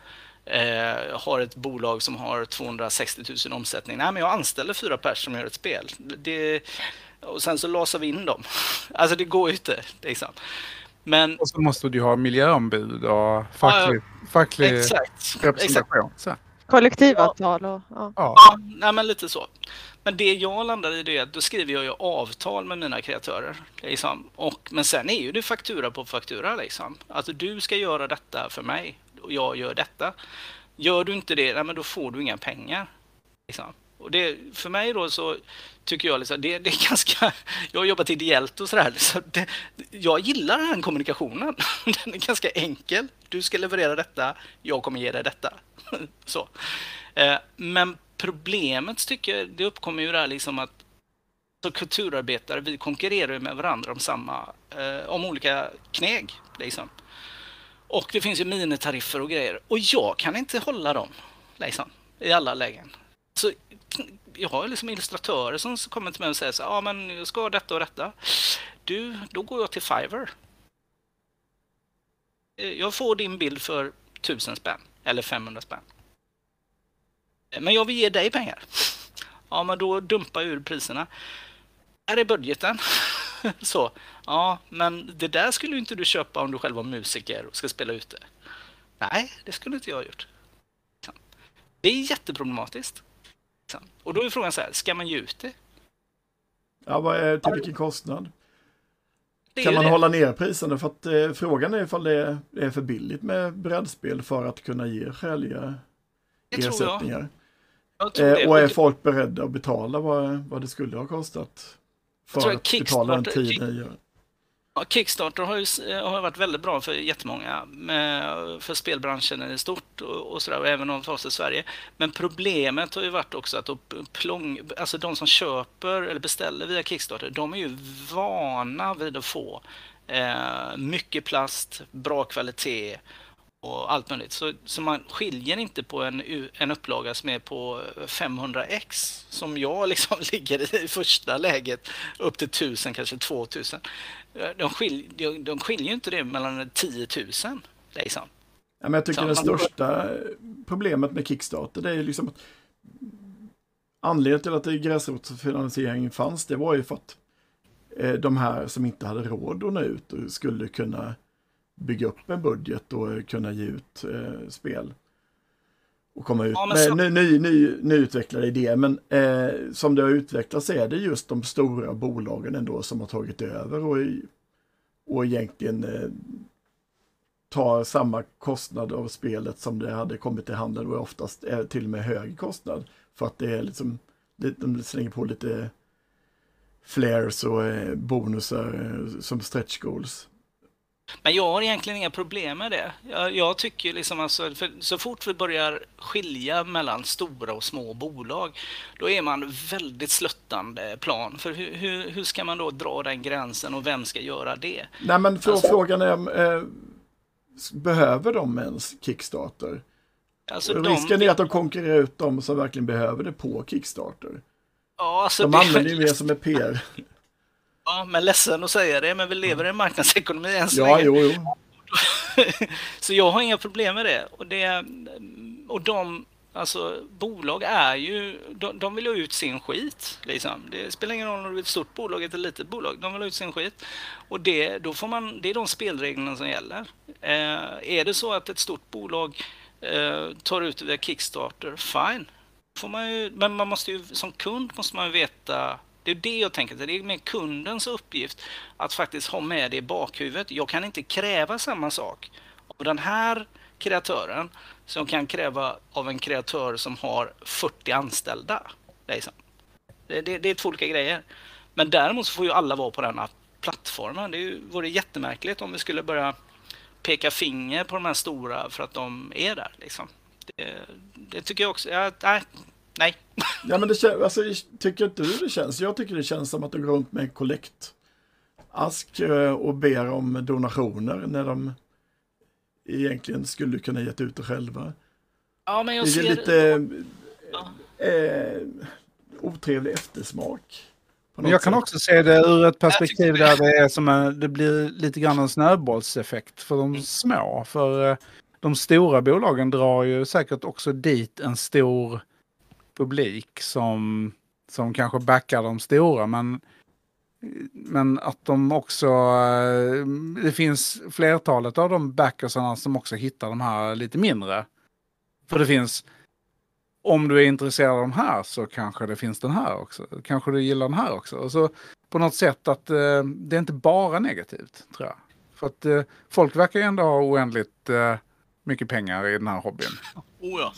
eh, har ett bolag som har 260 000 omsättning. Nej, men jag anställer fyra personer som gör ett spel. Det, och sen så lasar vi in dem. [laughs] Alltså det går ju inte. Liksom. Men Och så måste du ha miljöombud och facklig, facklig exakt, exakt. representation. Så. Kollektivavtal och ja. Ja. Ja, men lite så. Men det jag landar i det är att då skriver jag ju avtal med mina kreatörer. Liksom. Och, men sen är ju det faktura på faktura. Liksom. Alltså du ska göra detta för mig och jag gör detta. Gör du inte det, nej, men då får du inga pengar. Liksom. Och det, för mig då så tycker jag liksom, det, det är [laughs] ganska... Jag har jobbat ideellt och sådär. Så det, jag gillar den kommunikationen. [laughs] Den är ganska enkel. Du ska leverera detta, jag kommer ge dig detta. [laughs] Så. Eh, men problemet tycker jag, det uppkommer ju där liksom att så kulturarbetare, vi konkurrerar ju med varandra om samma, eh, om olika kneg. Liksom. Och det finns ju minitariffer och grejer. Och jag kan inte hålla dem liksom, i alla lägen. Så jag har liksom illustratörer som kommer till mig och säger så ja ah, men jag ska ha detta och detta. Du, då går jag till Fiverr. Eh, jag får din bild för 1000 spänn eller 500 spänn. Eh, men jag vill ge dig pengar. Ja, men då dumpar jag ur priserna. Här är budgeten. [laughs] Så, ja, men det där skulle inte du köpa om du själv var musiker och ska spela ute. Nej, det skulle inte jag ha gjort. Det är jätteproblematiskt. Och då är frågan så här, ska man ge ut det? Ja, vad är, till vilken kostnad? Kan man det. hålla ner priserna? För att eh, frågan är ifall det är, det är för billigt med brädspel för att kunna ge skäliga Det jag. ersättningar. jag det. Eh, och är folk beredda att betala vad, vad det skulle ha kostat? För att betala den tiden. Ja, Kickstarter har ju eh, har varit väldigt bra för jättemånga, med, för spelbranschen i stort och, och sådär, även för oss i Sverige. Men problemet har ju varit också att plång, alltså de som köper eller beställer via Kickstarter, de är ju vana vid att få eh, mycket plast, bra kvalitet och allt möjligt. Så, så man skiljer inte på en, en upplaga som är på 500x som jag [laughs] liksom ligger i första läget upp till 1000, kanske 2000. Eh, De, skil, de, de skiljer inte det mellan 10 000. Liksom. Ja, men jag tycker Så det man- största problemet med Kickstarter det är liksom att anledningen till att det gräsrotsfinansiering fanns det var ju för att eh, de här som inte hade råd att nå ut och skulle kunna bygga upp en budget och kunna ge ut eh, spel. Och komma ut Ja, med så- ny, ny, ny, nyutvecklade idéer. Men eh, som det har utvecklats är det just de stora bolagen ändå som har tagit över och, och egentligen eh, tar samma kostnad av spelet som det hade kommit till handeln och oftast är till och med hög kostnad. För att det är liksom, de slänger på lite flares och eh, bonusar eh, som stretch goals. Men jag har egentligen inga problem med det. Jag, jag tycker liksom alltså, så fort vi börjar skilja mellan stora och små bolag, då är man väldigt sluttande plan. För hur, hur, hur ska man då dra den gränsen och vem ska göra det? Nej men för, Alltså- frågan är, eh, behöver de ens Kickstarter? Alltså, Risken är att de konkurrerar ut de som verkligen behöver det på Kickstarter. ja, alltså, De det- använder ju mer som ett PR. [laughs] Ja, men ledsen att säga det, men vi lever i en marknadsekonomi än så Ja, länge. jo, jo. [laughs] så jag har inga problem med det. Och, det, och de, Alltså bolag är ju, de, de vill ha ut sin skit. Liksom. Det spelar ingen roll om det är ett stort bolag eller ett litet bolag, de vill ha ut sin skit. Och det, då får man, det är de spelreglerna som gäller. Eh, är det så att ett stort bolag eh, tar ut det via Kickstarter, fine. Får man ju, men man måste ju, som kund måste man ju veta det är det jag tänker, det är med kundens uppgift att faktiskt ha med det i bakhuvudet. Jag kan inte kräva samma sak av den här kreatören som kan kräva av en kreatör som har 40 anställda. Liksom. Det, det, det är två olika grejer. Men däremot så får ju alla vara på den här plattformen. Det vore jättemärkligt om vi skulle börja peka finger på de här stora för att de är där. Liksom. Det, det tycker jag också. Ja, nej, nej. [laughs] Ja, men det känns, alltså, tycker inte du det känns? Jag tycker det känns som att de går runt med en kollektask eh, och ber om donationer när de egentligen skulle kunna gett ut det själva. Ja, men jag det är ser... lite ja. eh, otrevlig eftersmak. Men jag kan sätt. också se det ur ett perspektiv där det, är som en, det blir lite grann en snöbollseffekt för de mm. små. För eh, de stora bolagen drar ju säkert också dit en stor publik som, som kanske backar de stora. Men men att de också, eh, det finns flertalet av de backersarna som också hittar de här lite mindre. För det finns, om du är intresserad av de här så kanske det finns den här också. Kanske du gillar den här också. Och så på något sätt att eh, det är inte bara negativt tror jag. För att eh, folk verkar ju ändå ha oändligt mycket pengar i den här hobbyn. [laughs] Oh ja.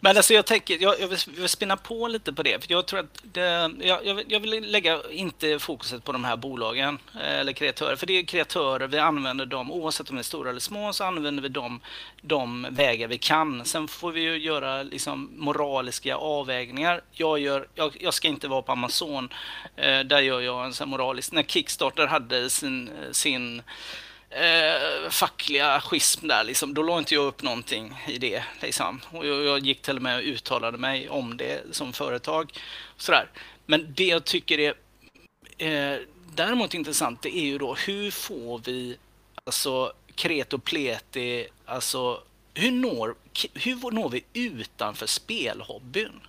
Men alltså jag tänker, jag, jag, vill, jag, vill, spinna på lite på det. För jag tror att det, jag, jag, vill, jag vill lägga inte fokuset på de här bolagen eh, eller kreatörer. För det är kreatörer, vi använder dem oavsett om de är stora eller små så använder vi dem de vägar vi kan. Sen får vi ju göra liksom moraliska avvägningar. Jag, gör, jag, jag ska inte vara på Amazon. Eh, där gör jag en sån moralisk. När Kickstarter hade sin, eh, sin eh, fackliga schism där liksom, då la inte jag upp någonting i det. Liksom. Och jag, jag, gick till och med och uttalade mig om det som företag. Sådär. Men det jag tycker är eh, däremot intressant, det är ju då hur får vi alltså och Pleti, alltså hur når, hur når vi utanför spelhobbyn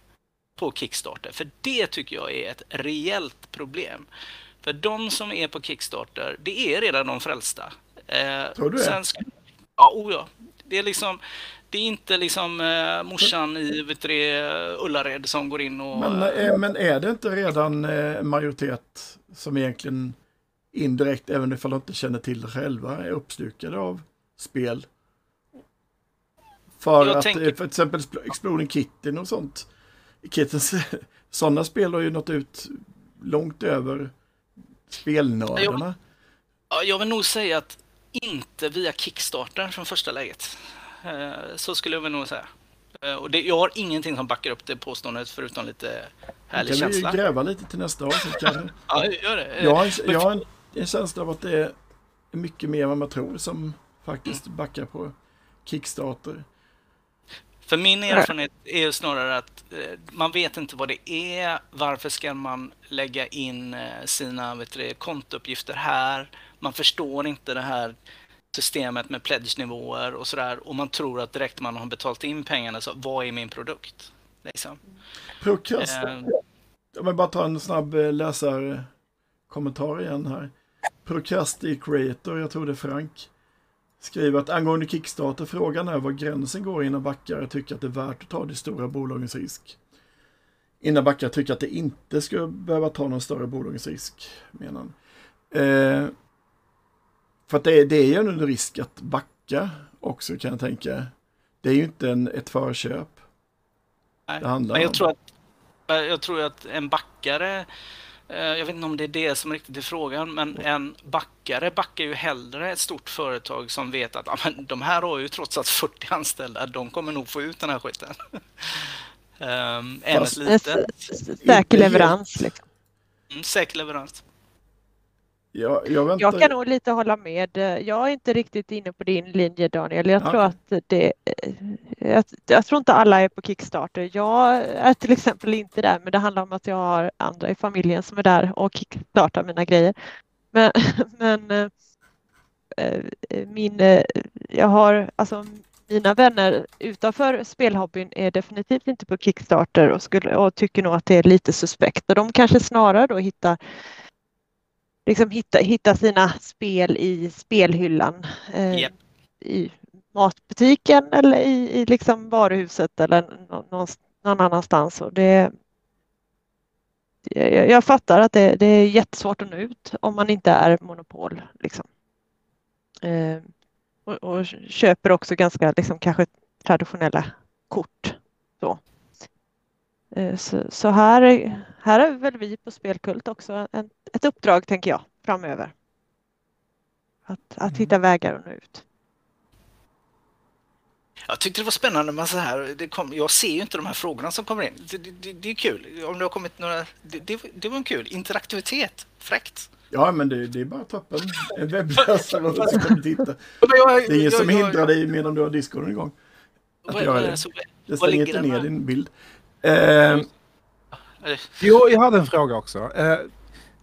på Kickstarter? För det tycker jag är ett reellt problem. För de som är på Kickstarter, det är redan de frälsta. Eh, Tror du det? Ska, ja, oh ja. Det är liksom det är inte liksom eh, morsan i vet du, Ullared som går in och... Men, eh, men är det inte redan eh, majoritet som egentligen indirekt, även ifall de inte känner till det själva, är uppslukade av spel? För Jag att, tänker... för exempel Exploding Kitten och sånt. Kittens, [laughs] sådana spel har ju nått ut långt över spelnördarna. Jag, jag vill nog säga att inte via Kickstarter från första läget. Eh, så skulle jag väl nog säga. Eh, och det, jag har ingenting som backar upp det påståendet förutom lite härlig kan känsla. Kan vi gräva lite till nästa avsnitt kanske? [laughs] ja, gör det. Jag har, jag har en, en känsla av att det är mycket mer än vad man tror som faktiskt backar på Kickstarter. För min erfarenhet är ju snarare att eh, man vet inte vad det är. Varför ska man lägga in sina vet du, kontouppgifter här? Man förstår inte det här systemet med pledge-nivåer och sådär och man tror att direkt man har betalt in pengarna så vad är min produkt? Liksom. Prokrast. Eh, jag vill bara ta en snabb eh, läsarkommentar igen här. Procrastinator, jag tror det är Frank, skriver att angående Kickstarter, frågan är var gränsen går innan backare tycker att det är värt att ta de stora bolagens risk. Innan backare tycker att det inte skulle behöva ta någon större bolagens risk, menar han. Eh, för att det, det är ju en risk att backa också kan jag tänka. Det är ju inte en, ett förköp. Nej, det handlar men jag om. Tror att, jag tror att en backare, eh, jag vet inte om det är det som riktigt är frågan, men en backare backar ju hellre ett stort företag som vet att ja, men de här har ju trots allt 40 anställda, de kommer nog få ut den här skiten. um, [laughs] än ett litet. Säker leverans. Liksom. Mm, säker leverans. Jag, jag, jag, kan nog lite hålla med. Jag är inte riktigt inne på din linje Daniel. Jag tror att det... Jag, jag, tror inte alla är på Kickstarter. Jag är till exempel inte där, men det handlar om att jag har andra i familjen som är där och kickstartar mina grejer. Men, [laughs] men äh, min... Jag har alltså mina vänner utanför spelhobbyn är definitivt inte på Kickstarter och, skulle, och tycker nog att det är lite suspekt. Och de kanske snarare då hittar liksom hitta, hitta sina spel i spelhyllan. Eh, Japp. I matbutiken eller i, i liksom varuhuset eller någon, någon annanstans. Och det, jag, jag fattar att det, det, är jättesvårt att nå ut om man inte är monopol. Liksom. Eh, och, och, köper också ganska liksom, kanske traditionella kort. Så, så, så, här, här är väl vi på Spelkult också en, ett uppdrag tänker jag framöver. Att, att mm. hitta vägar att nå ut. Jag tyckte det var spännande med så här, det kom, jag ser ju inte de här frågorna som kommer in. Det, det, det är kul. Om det har kommit några, det, det, var en kul interaktivitet. Fräckt. Ja, men det, det är bara tappa en webbläsare och så kan titta. Det är ingen som hindrar dig medan du har discorden igång. Att vad, göra det. Det stänger inte ner din bild. Eh, jo, jag hade en fråga också eh,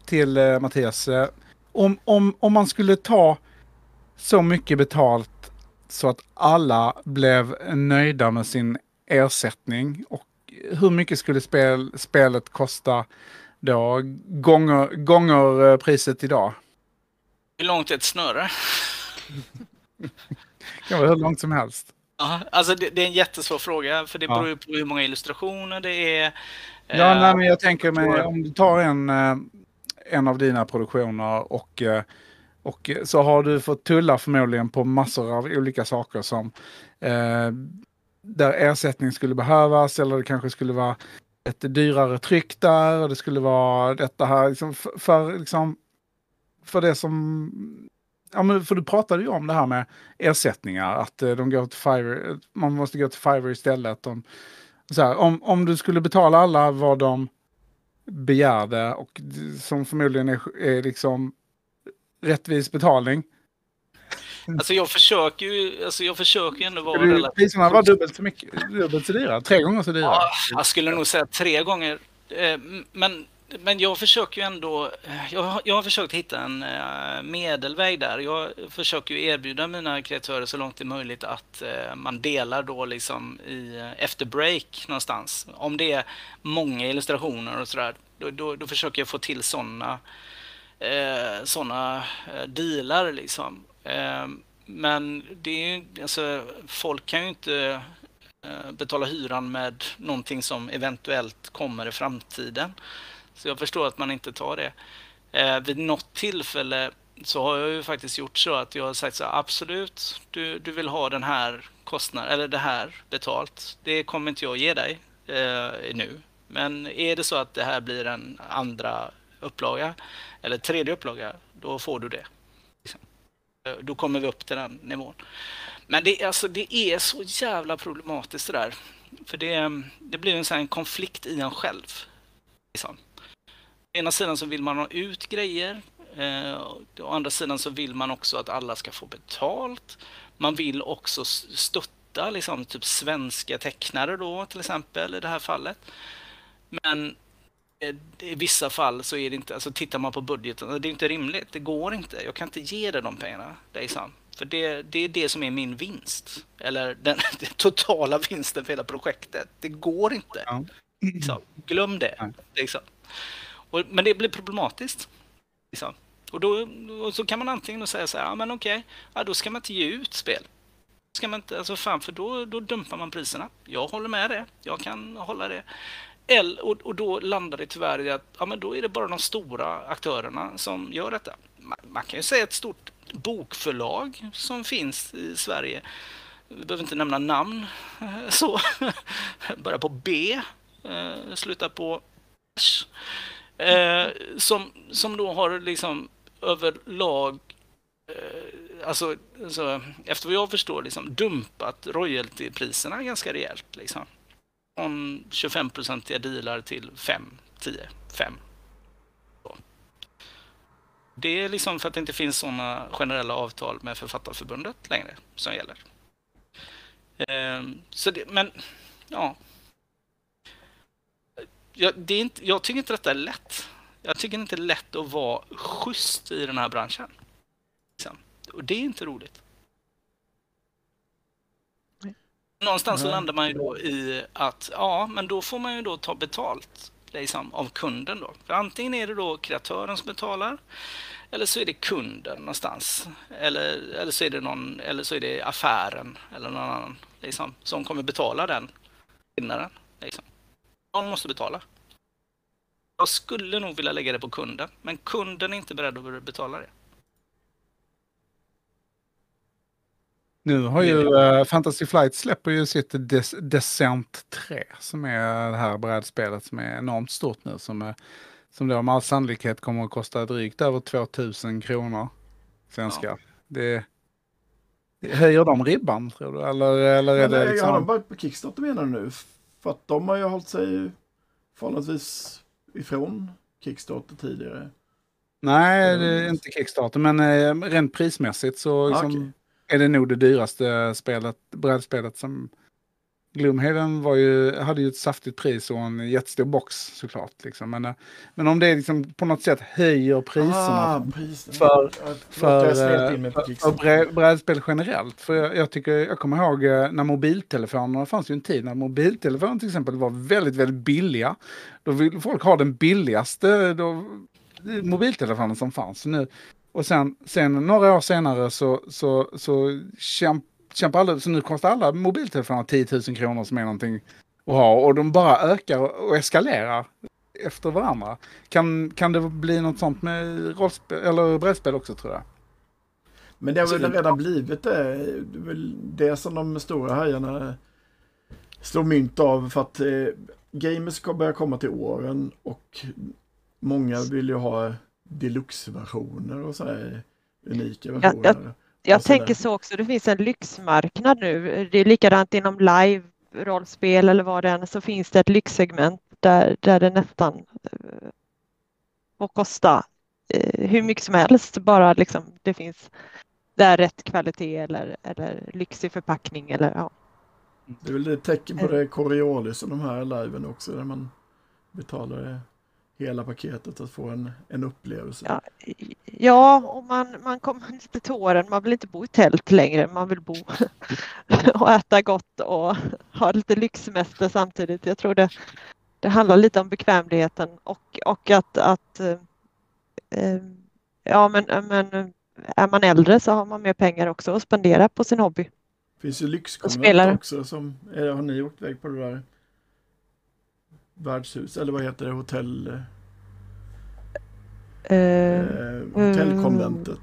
till eh, Mattias. Eh, om, om, om man skulle ta så mycket betalt så att alla blev nöjda med sin ersättning. Och hur mycket skulle spel, spelet kosta då gånger, gånger eh, priset idag? Hur långt är ett snöre? [laughs] det kan vara hur långt som helst. Ja, alltså det, det, är en jättesvår fråga för det beror ju på hur många illustrationer det är. Ja, eh, nej, men jag tänker mig om du tar en, eh, en av dina produktioner och och så har du fått tulla förmodligen på massor av olika saker som eh, där ersättning skulle behövas eller det kanske skulle vara ett dyrare tryck där och det skulle vara detta här liksom för, för, liksom, för det som... Ja, men för du pratade ju om det här med ersättningar, att eh, de går till Fiverr, man måste gå till Fiverr istället. De, här, om, om du skulle betala alla vad de begärde och som förmodligen är, är liksom rättvis betalning. Alltså jag försöker ju, alltså jag försöker ändå vara relativt... Priserna var dubbelt så mycket, dubbelt så dyra, tre gånger så dyra. Ja, jag skulle nog säga tre gånger. Eh, men, men jag försöker ju ändå, jag, jag har försökt hitta en eh, medelväg där. Jag försöker ju erbjuda mina kreatörer så långt det är möjligt att eh, man delar då liksom i eh, efter break någonstans. Om det är många illustrationer och sådär, då, då, då försöker jag få till sådana eh, dealar liksom. Eh, men det är ju, alltså, folk kan ju inte betala hyran med någonting som eventuellt kommer i framtiden. Så jag förstår att man inte tar det. Eh, vid något tillfälle så har jag ju faktiskt gjort så att jag har sagt så här, absolut, du, du vill ha den här kostnaden, eller det här betalt. Det kommer inte jag ge dig eh, nu. Men är det så att det här blir en andra upplaga eller tredje upplaga, då får du det. Liksom. Eh, då kommer vi upp till den nivån. Men det, alltså, det är så jävla problematiskt det där. För det, det blir en sån konflikt i en själv. Liksom. Ena sidan så vill man ha ut grejer. Eh, å andra sidan så vill man också att alla ska få betalt. Man vill också stötta liksom, typ svenska tecknare då till exempel i det här fallet. Men Eh, i vissa fall så är det inte, alltså tittar man på budgeten, det är inte rimligt. Det går inte. Jag kan inte ge dig de pengarna, Dejsan. För det, det är det som är min vinst. Eller den, [laughs] den totala vinsten för hela projektet. Det går inte. Ja. Liksom. Glöm det. Liksom. Och, men det blir problematiskt. Liksom. Och då och så kan man antingen säga så här, ja men okej, ja, då ska man inte ge ut spel. Ska man inte, alltså fan, för då, då dumpar man priserna. Jag håller med det. Jag kan hålla det. Och, och då landar det tyvärr i att ja, men då är det bara de stora aktörerna som gör detta. Man, man kan ju säga ett stort bokförlag som finns i Sverige. Vi behöver inte nämna namn. [laughs] Så. Börjar på B, eh, slutar på Eh, som, som då har liksom överlag eh, alltså, alltså, efter vad jag förstår, liksom, dumpat royaltypriserna ganska rejält. Liksom från 25-procentiga dealar till 5, 10, 5. Det är liksom för att det inte finns sådana generella avtal med Författarförbundet längre som gäller. Eh, så det, men, ja. Jag, det är inte, jag tycker inte detta är lätt. Jag tycker inte det är lätt att vara schysst i den här branschen. Och det är inte roligt. Någonstans så landar man ju då i att ja, men då får man ju då ta betalt liksom, av kunden då. För antingen är det då kreatören som betalar eller så är det kunden någonstans. Eller, eller, så, är det någon, eller så är det affären eller någon annan liksom, som kommer betala den skillnaden. Liksom. Någon måste betala. Jag skulle nog vilja lägga det på kunden, men kunden är inte beredd att betala det. Nu har ju eh, Fantasy Flight släpper ju sitt Des Descent 3 som är det här brädspelet som är enormt stort nu som, är, som då med all sannolikhet kommer att kosta drygt över 2000 kronor svenska. Det, det höjer de ribban tror du? Eller, eller är Men, det eh, liksom... Har de börjat på Kickstarter menar du nu? För att de har ju hållit sig förhållandevis ifrån Kickstarter tidigare. Nej, det är inte Kickstarter, men eh, rent prismässigt så Ah, liksom, okej. är det nog det dyraste spelet, brädspelet som Gloomhaven var ju, hade ju ett saftigt pris och en jättestor box såklart. Liksom. Men, eh, men om det liksom på något sätt höjer priserna Ah, priserna. för- för, eh, för, för brädspel generellt. För jag, jag, tycker, jag kommer ihåg eh, när mobiltelefonerna, det fanns ju en tid när mobiltelefoner till exempel var väldigt, väldigt billiga. Då vill folk ha den billigaste då, mobiltelefonen som fanns. Nu, och sen, sen några år senare så, så, så kämp, kämpar alla, så nu kostar alla mobiltelefoner 10 000 kronor som är någonting att ha. Och de bara ökar och eskalerar efter varandra. Kan, kan det bli något sånt med rollspel, eller brädspel också tror jag? Men det har väl redan blivit det. Det är väl det som de stora hajarna slår mynt av. För att eh, gamers ska börja komma till åren och många vill ju ha deluxe-versioner och så här unika jag- versioner. Jag sådär. tänker så också, det finns en lyxmarknad nu. Det är likadant inom live, rollspel eller vad det än är, så finns det ett lyxsegment där, där det nästan eh, får kosta eh, hur mycket som helst, bara liksom det finns där rätt kvalitet eller, eller lyxig förpackning eller ja. Det är väl ett tecken på det Coriolis och de här liven också. Där man betalar det hela paketet att få en, en upplevelse. Ja, Ja, och man, man kommer [laughs] lite till åren, man vill inte bo i tält längre, man vill bo [laughs] och äta gott och [laughs] ha lite lyxsemester samtidigt. Jag tror det, det handlar lite om bekvämligheten och, och att, att eh, eh, ja men, men är man äldre så har man mer pengar också att spendera på sin hobby. Det finns ju lyxkonvent också. Som, är, har ni åkt iväg på det där värdshus? Eller vad heter det? Hotell... Eh, Eh, hotellkonventet.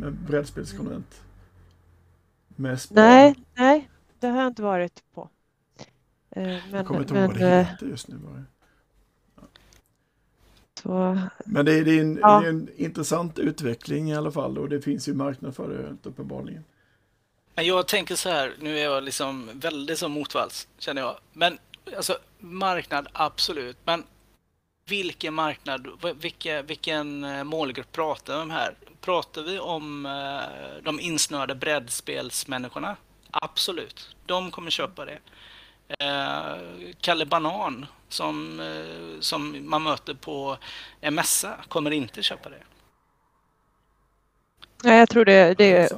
Med brädspelskonvent. Med spa. nej, nej, det har jag inte varit på. Eh, jag men, kommer inte ihåg vad det eh, heter just nu. Bara. så, Men det är, det, är en, Ja. det är en intressant utveckling i alla fall. Och det finns ju marknad för det uppenbarligen. Men jag tänker så här, nu är jag liksom väldigt som motvalls, känner jag. Men alltså marknad, absolut. Men vilken marknad, vilka, vilken eh, målgrupp pratar vi om här? Pratar vi om eh, de insnöade brädspelsmänniskorna? Absolut, de kommer köpa det. Eh, Kalle Banan som, som man möter på en mässa kommer inte köpa det. nej, jag tror det, det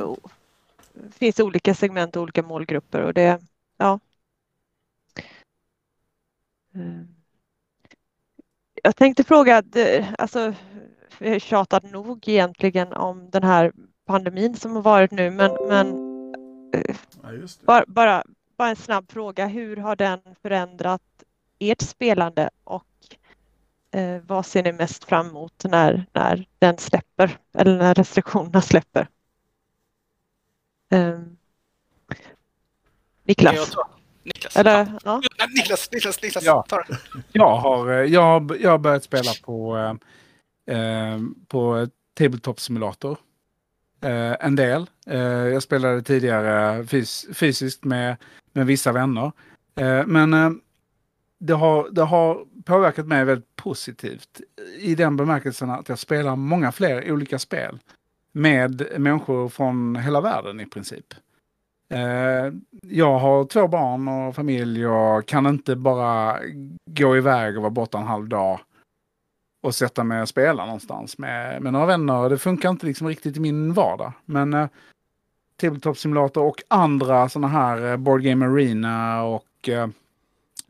finns olika segment och olika målgrupper och det, ja. Mm. Jag tänkte fråga, alltså vi har tjatat nog egentligen om den här pandemin som har varit nu, men, men eh, Ja, just det. bara, bara, bara en snabb fråga, hur har den förändrat ert spelande och eh, vad ser ni mest fram emot när, när den släpper eller när restriktionerna släpper? Um, Niklas? Jag tar- Niklas, Eller, ja. Ja, Niklas, Niklas, Niklas, Ja. ta det. Jag har, eh, jag, jag har börjat spela på, eh, eh, på Tabletop Simulator. Eh, en del. Eh, jag spelade tidigare fys fysiskt med, med vissa vänner. Eh, men eh, det, har, det har påverkat mig väldigt positivt i den bemärkelsen att jag spelar många fler olika spel med människor från hela världen i princip. Eh, jag har två barn och familj och kan inte bara gå iväg och vara borta en halv dag och sätta mig och spela någonstans med, med några vänner. Det funkar inte liksom riktigt i min vardag. Men eh, Tabletop Simulator och andra sådana här eh, Board Game Arena och eh,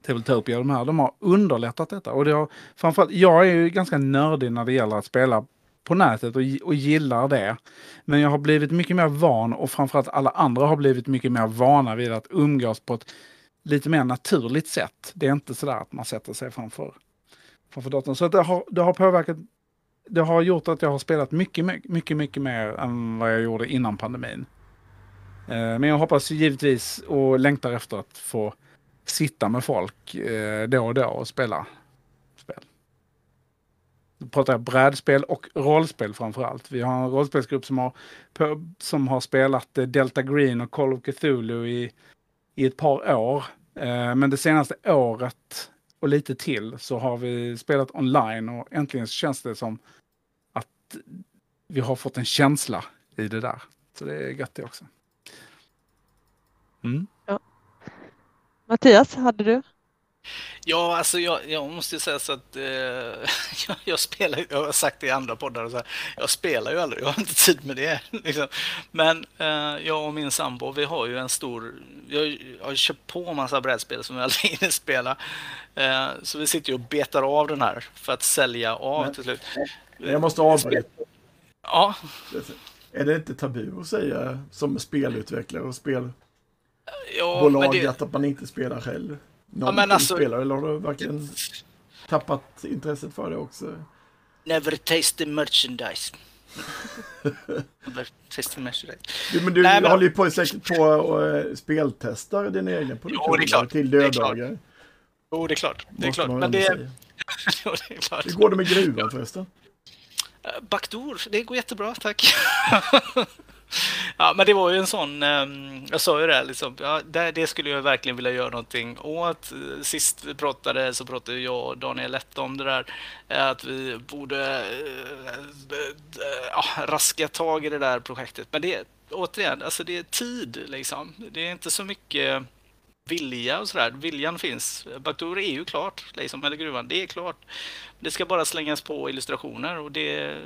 Tabletopia, de här, de har underlättat detta. Och det har, framförallt, jag är ju ganska nördig när det gäller att spela på nätet och, och gillar det. Men jag har blivit mycket mer van och framförallt alla andra har blivit mycket mer vana vid att umgås på ett lite mer naturligt sätt. Det är inte sådär att man sätter sig framför, framför datorn. Så det har, det har påverkat det har gjort att jag har spelat mycket, mycket, mycket mer än vad jag gjorde innan pandemin. Eh, men jag hoppas givetvis och längtar efter att få sitta med folk eh, då och då och spela pratar jag brädspel och rollspel framför allt. Vi har en rollspelsgrupp som har, som har spelat eh, Delta Green och Call of Cthulhu i, i ett par år. Eh, men det senaste året och lite till så har vi spelat online och äntligen känns det som att vi har fått en känsla i det där. Så det är gött det också. Mm. Ja. Mattias, hade du? Ja, alltså jag, jag måste säga så att eh, [laughs] jag, jag, spelar, jag har sagt det i andra poddar, så här, jag spelar ju aldrig, jag har inte tid med det. [laughs] Liksom. Men eh, jag och min sambo, vi har ju en stor, jag, jag har köpt på en massa brädspel som vi aldrig [laughs] hinner spela. Eh, så vi sitter ju och betar av den här för att sälja av Men, till slut. Jag måste avbryta. Ja. Är det inte tabu att säga som spelutvecklare och spelbolag ja, det... att man inte spelar själv? Någon ja, alltså... eller har du verkligen tappat intresset för det också? Never taste the merchandise. [laughs] Never taste the merchandise. Du, men du Nej, men... håller ju på, säkert på och uh, speltestar din egen produktion till döddagar. Jo, det är klart. Det är klart. Men det... [laughs] jo, det är klart. Hur går det med gruvan förresten? Uh, Backdoor, det går jättebra, tack. [laughs] Ja, men det var ju en sån, ehm, jag sa ju det, liksom, ja, det, det, skulle jag verkligen vilja göra någonting åt. Sist vi pratade så pratade jag och Daniel Lett om det där, eh, att vi borde eh, eh, ja, raska tag i det där projektet. Men det, återigen, alltså det är tid liksom. Det är inte så mycket vilja och sådär. Viljan finns. Baktor är ju klart, liksom, eller gruvan, det är klart. Det ska bara slängas på illustrationer och det...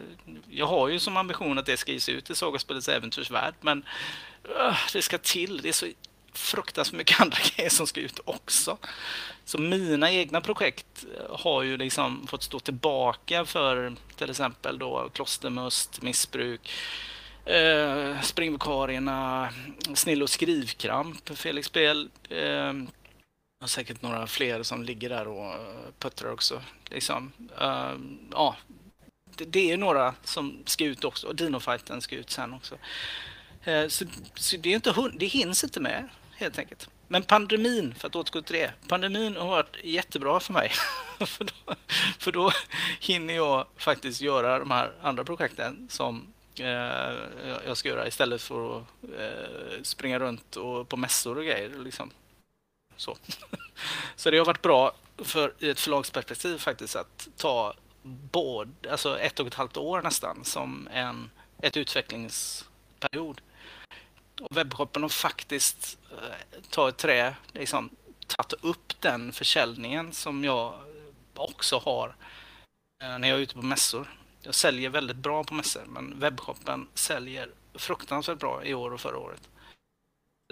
Jag har ju som ambition att det ska ges ut i Sagaspelets äventyrsvärld, men uh, det ska till. Det är så fruktansvärt mycket [laughs] andra grejer som ska ut också. Så mina egna projekt äh, har ju liksom fått stå tillbaka för till exempel då klostermust, missbruk, Eh, springvikarierna, Snill och skrivkramp, Felix Spel. Eh, och säkert några fler som ligger där och puttrar också. Liksom. Eh, ja, det, det, är några som ska ut också och Dinofighten ska ut sen också. Eh, så, så, det, är inte, det hinns inte med helt enkelt. Men pandemin, för att återgå till det. Pandemin har varit jättebra för mig. [laughs] för, då, för då hinner jag faktiskt göra de här andra projekten som Eh, jag ska göra istället för att eh, springa runt och på mässor och grejer. Liksom. Så. [laughs] så det har varit bra för i ett förlagsperspektiv faktiskt att ta både, alltså ett och ett halvt år nästan som en ett utvecklingsperiod. Och webbshoppen har faktiskt eh, tagit trä, liksom tagit upp den försäljningen som jag också har eh, när jag är ute på mässor. Jag säljer väldigt bra på mässor, men webbshoppen säljer fruktansvärt bra i år och förra året.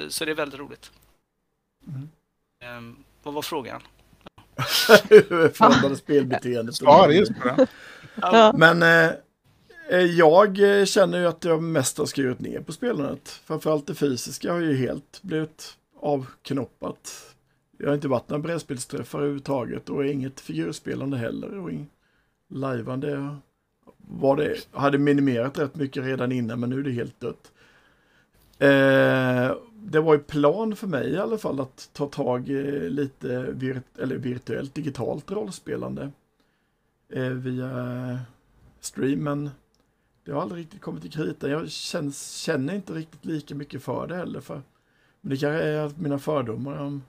Så det är väldigt roligt. Mm. Um, vad var frågan? [laughs] Förändrade spelbeteendet. Ja, just det. Ja. Men eh, eh, jag känner ju att jag mest har skurit ner på spelandet. Framförallt det fysiska har ju helt blivit avknoppat. Jag har inte varit några brädspelsträffar överhuvudtaget och inget figurspelande heller. Och lajvande var det, hade minimerat rätt mycket redan innan men nu är det helt dött. Eh, det var ju plan för mig i alla fall att ta tag i lite virt eller virtuellt digitalt rollspelande eh, via streamen. det har aldrig riktigt kommit till kritan. Jag känns, känner inte riktigt lika mycket för det heller. För, men det kanske är mina fördomar om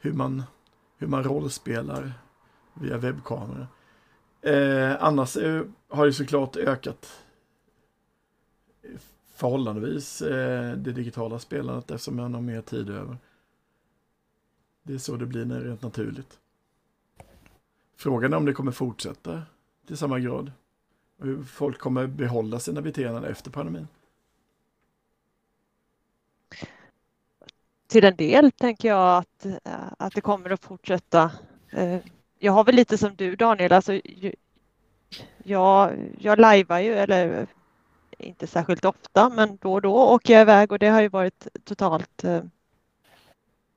hur man, hur man rollspelar via webbkamera. Eh, annars eh, har det såklart ökat förhållandevis eh, det digitala spelandet eftersom man har mer tid över. Det är så det blir när rent naturligt. Frågan är om det kommer fortsätta till samma grad. Och hur folk kommer behålla sina beteenden efter pandemin. till en del tänker jag att, eh, att det kommer att fortsätta. Eh, jag har väl lite som du Daniel, alltså jag, jag lajvar ju, eller inte särskilt ofta, men då och då åker jag iväg och det har ju varit totalt, eh,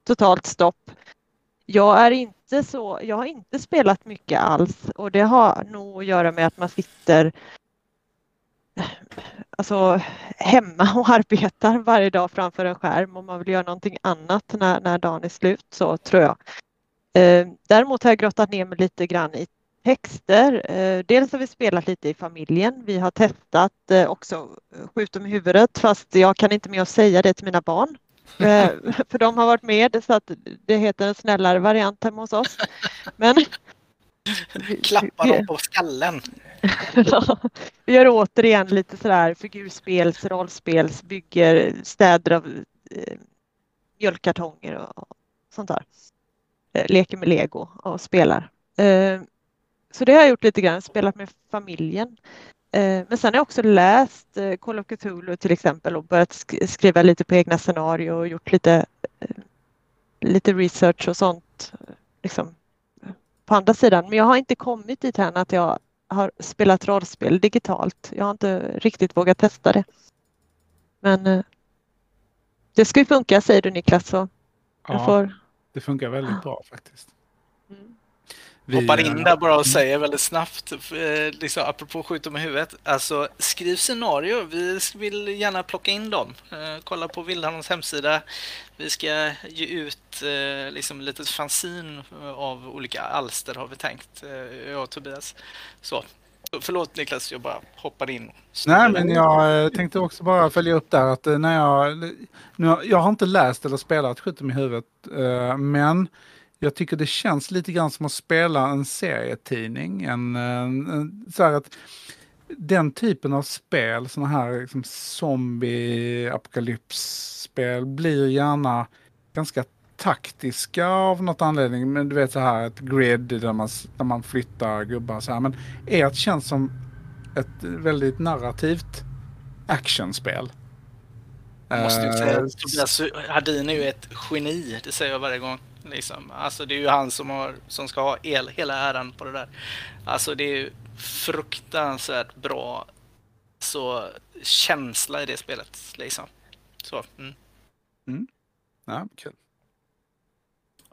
totalt stopp. Jag är inte så, jag har inte spelat mycket alls och det har nog att göra med att man sitter alltså, hemma och arbetar varje dag framför en skärm och man vill göra någonting annat när, när dagen är slut så tror jag. Eh, däremot har jag grottat ner mig lite grann i texter. Eh, dels har vi spelat lite i familjen. Vi har testat eh, också skjut dem i huvudet fast jag kan inte med att säga det till mina barn. [laughs] För de har varit med så att det heter en snällare variant hemma hos oss. Men Klappa dem på skallen. [laughs] vi gör återigen lite sådär figurspels, rollspels, bygger städer av eh, mjölkkartonger och sånt där. Eh, leker med lego och spelar. Eh, så det har jag gjort lite grann, spelat med familjen. Eh, men sen har jag också läst Call of Cthulhu till exempel och börjat skriva lite på egna scenarier och gjort lite, lite research och sånt liksom, på andra sidan. Men jag har inte kommit dit än att jag har spelat rollspel digitalt. Jag har inte riktigt vågat testa det. Men det ska ju funka säger du Niklas. Så ja, får... det funkar väldigt bra faktiskt. Mm. Vi, Hoppar in där bara och säger väldigt snabbt, eh, liksom, apropå skjuta med huvudet. Alltså, skriv scenario. Vi vill gärna plocka in dem. Eh, kolla på Vildhandlarns hemsida. Vi ska ge ut eh, liksom litet fanzin av olika alster har vi tänkt, jag och Tobias. Så, Förlåt Niklas, jag bara hoppade in. Nej, men jag eh, tänkte också bara följa upp där att eh, när jag... Nu, jag har inte läst eller spelat Skjut med huvudet, eh, men jag tycker det känns lite grann som att spela en serietidning. En, en, en så att den typen av spel, sådana här liksom zombie-apokalypsspel, blir gärna ganska taktiska av något anledning. Men du vet så här ett grid där man, där man flyttar gubbar så här. Men ert känns som ett väldigt narrativt actionspel. Måste ju säga, Tobias Hadin är ju ett geni, det säger jag varje gång. Liksom. Alltså det är ju han som, har, som ska ha el, hela äran på det där. Alltså det är ju fruktansvärt bra så känsla i det spelet. Liksom. Så, mm. Mm. Ja, kul.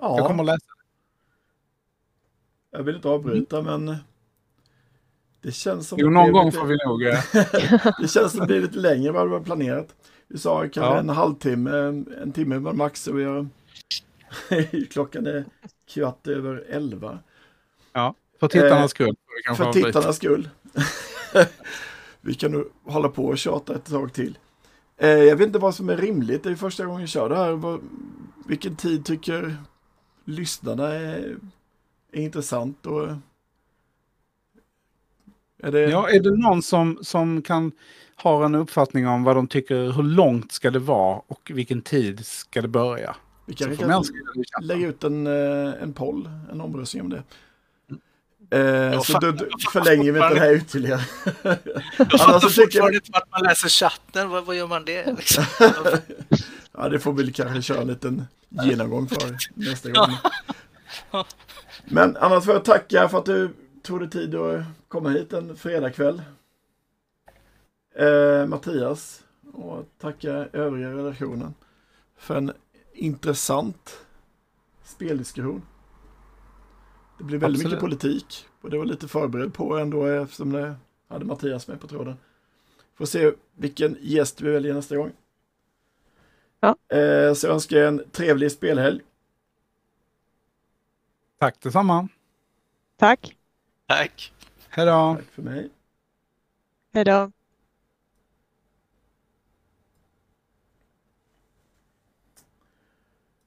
Ja. Jag kommer att läsa Jag vill inte avbryta mm. men det känns som... Jo, någon gång lite... får vi nog... [laughs] det känns som det blir lite längre än vad vi var planerat. Vi sa kanske ja. en halvtimme, en timme var max och vi har [laughs] Klockan är kvart över elva. Ja, för tittarnas eh, skull. För tittarnas skull. [laughs] Vi kan nog hålla på och tjata ett tag till. Eh, jag vet inte vad som är rimligt. Det är första gången jag kör det här. Vilken tid tycker lyssnarna är, är intressant? Och är det... Ja, är det någon som, som kan ha en uppfattning om vad de tycker, hur långt ska det vara och vilken tid ska det börja? Vi kan, kan lägga ut en, eh, en poll, en omröstning om det. Eh, så då, förlänger vi inte det här ytterligare. Jag fattar fortfarande inte vart man läser chatten. Vad, vad gör man det? Liksom? [laughs] ja, det får vi kanske köra en liten genomgång för nästa gång. Men annars får jag tacka för att du tog dig tid att komma hit en fredagkväll. Eh, Mattias och tacka övriga redaktionen för en intressant speldiskussion. Det blev väldigt Absolut. mycket politik och det var lite förberedd på ändå eftersom det hade Mattias med på tråden. Får se vilken gäst vi väljer nästa gång. Ja. Eh, så jag önskar en trevlig spelhelg. Tack detsamma. Tack. Tack. Hej då. Tack för mig. Hej då.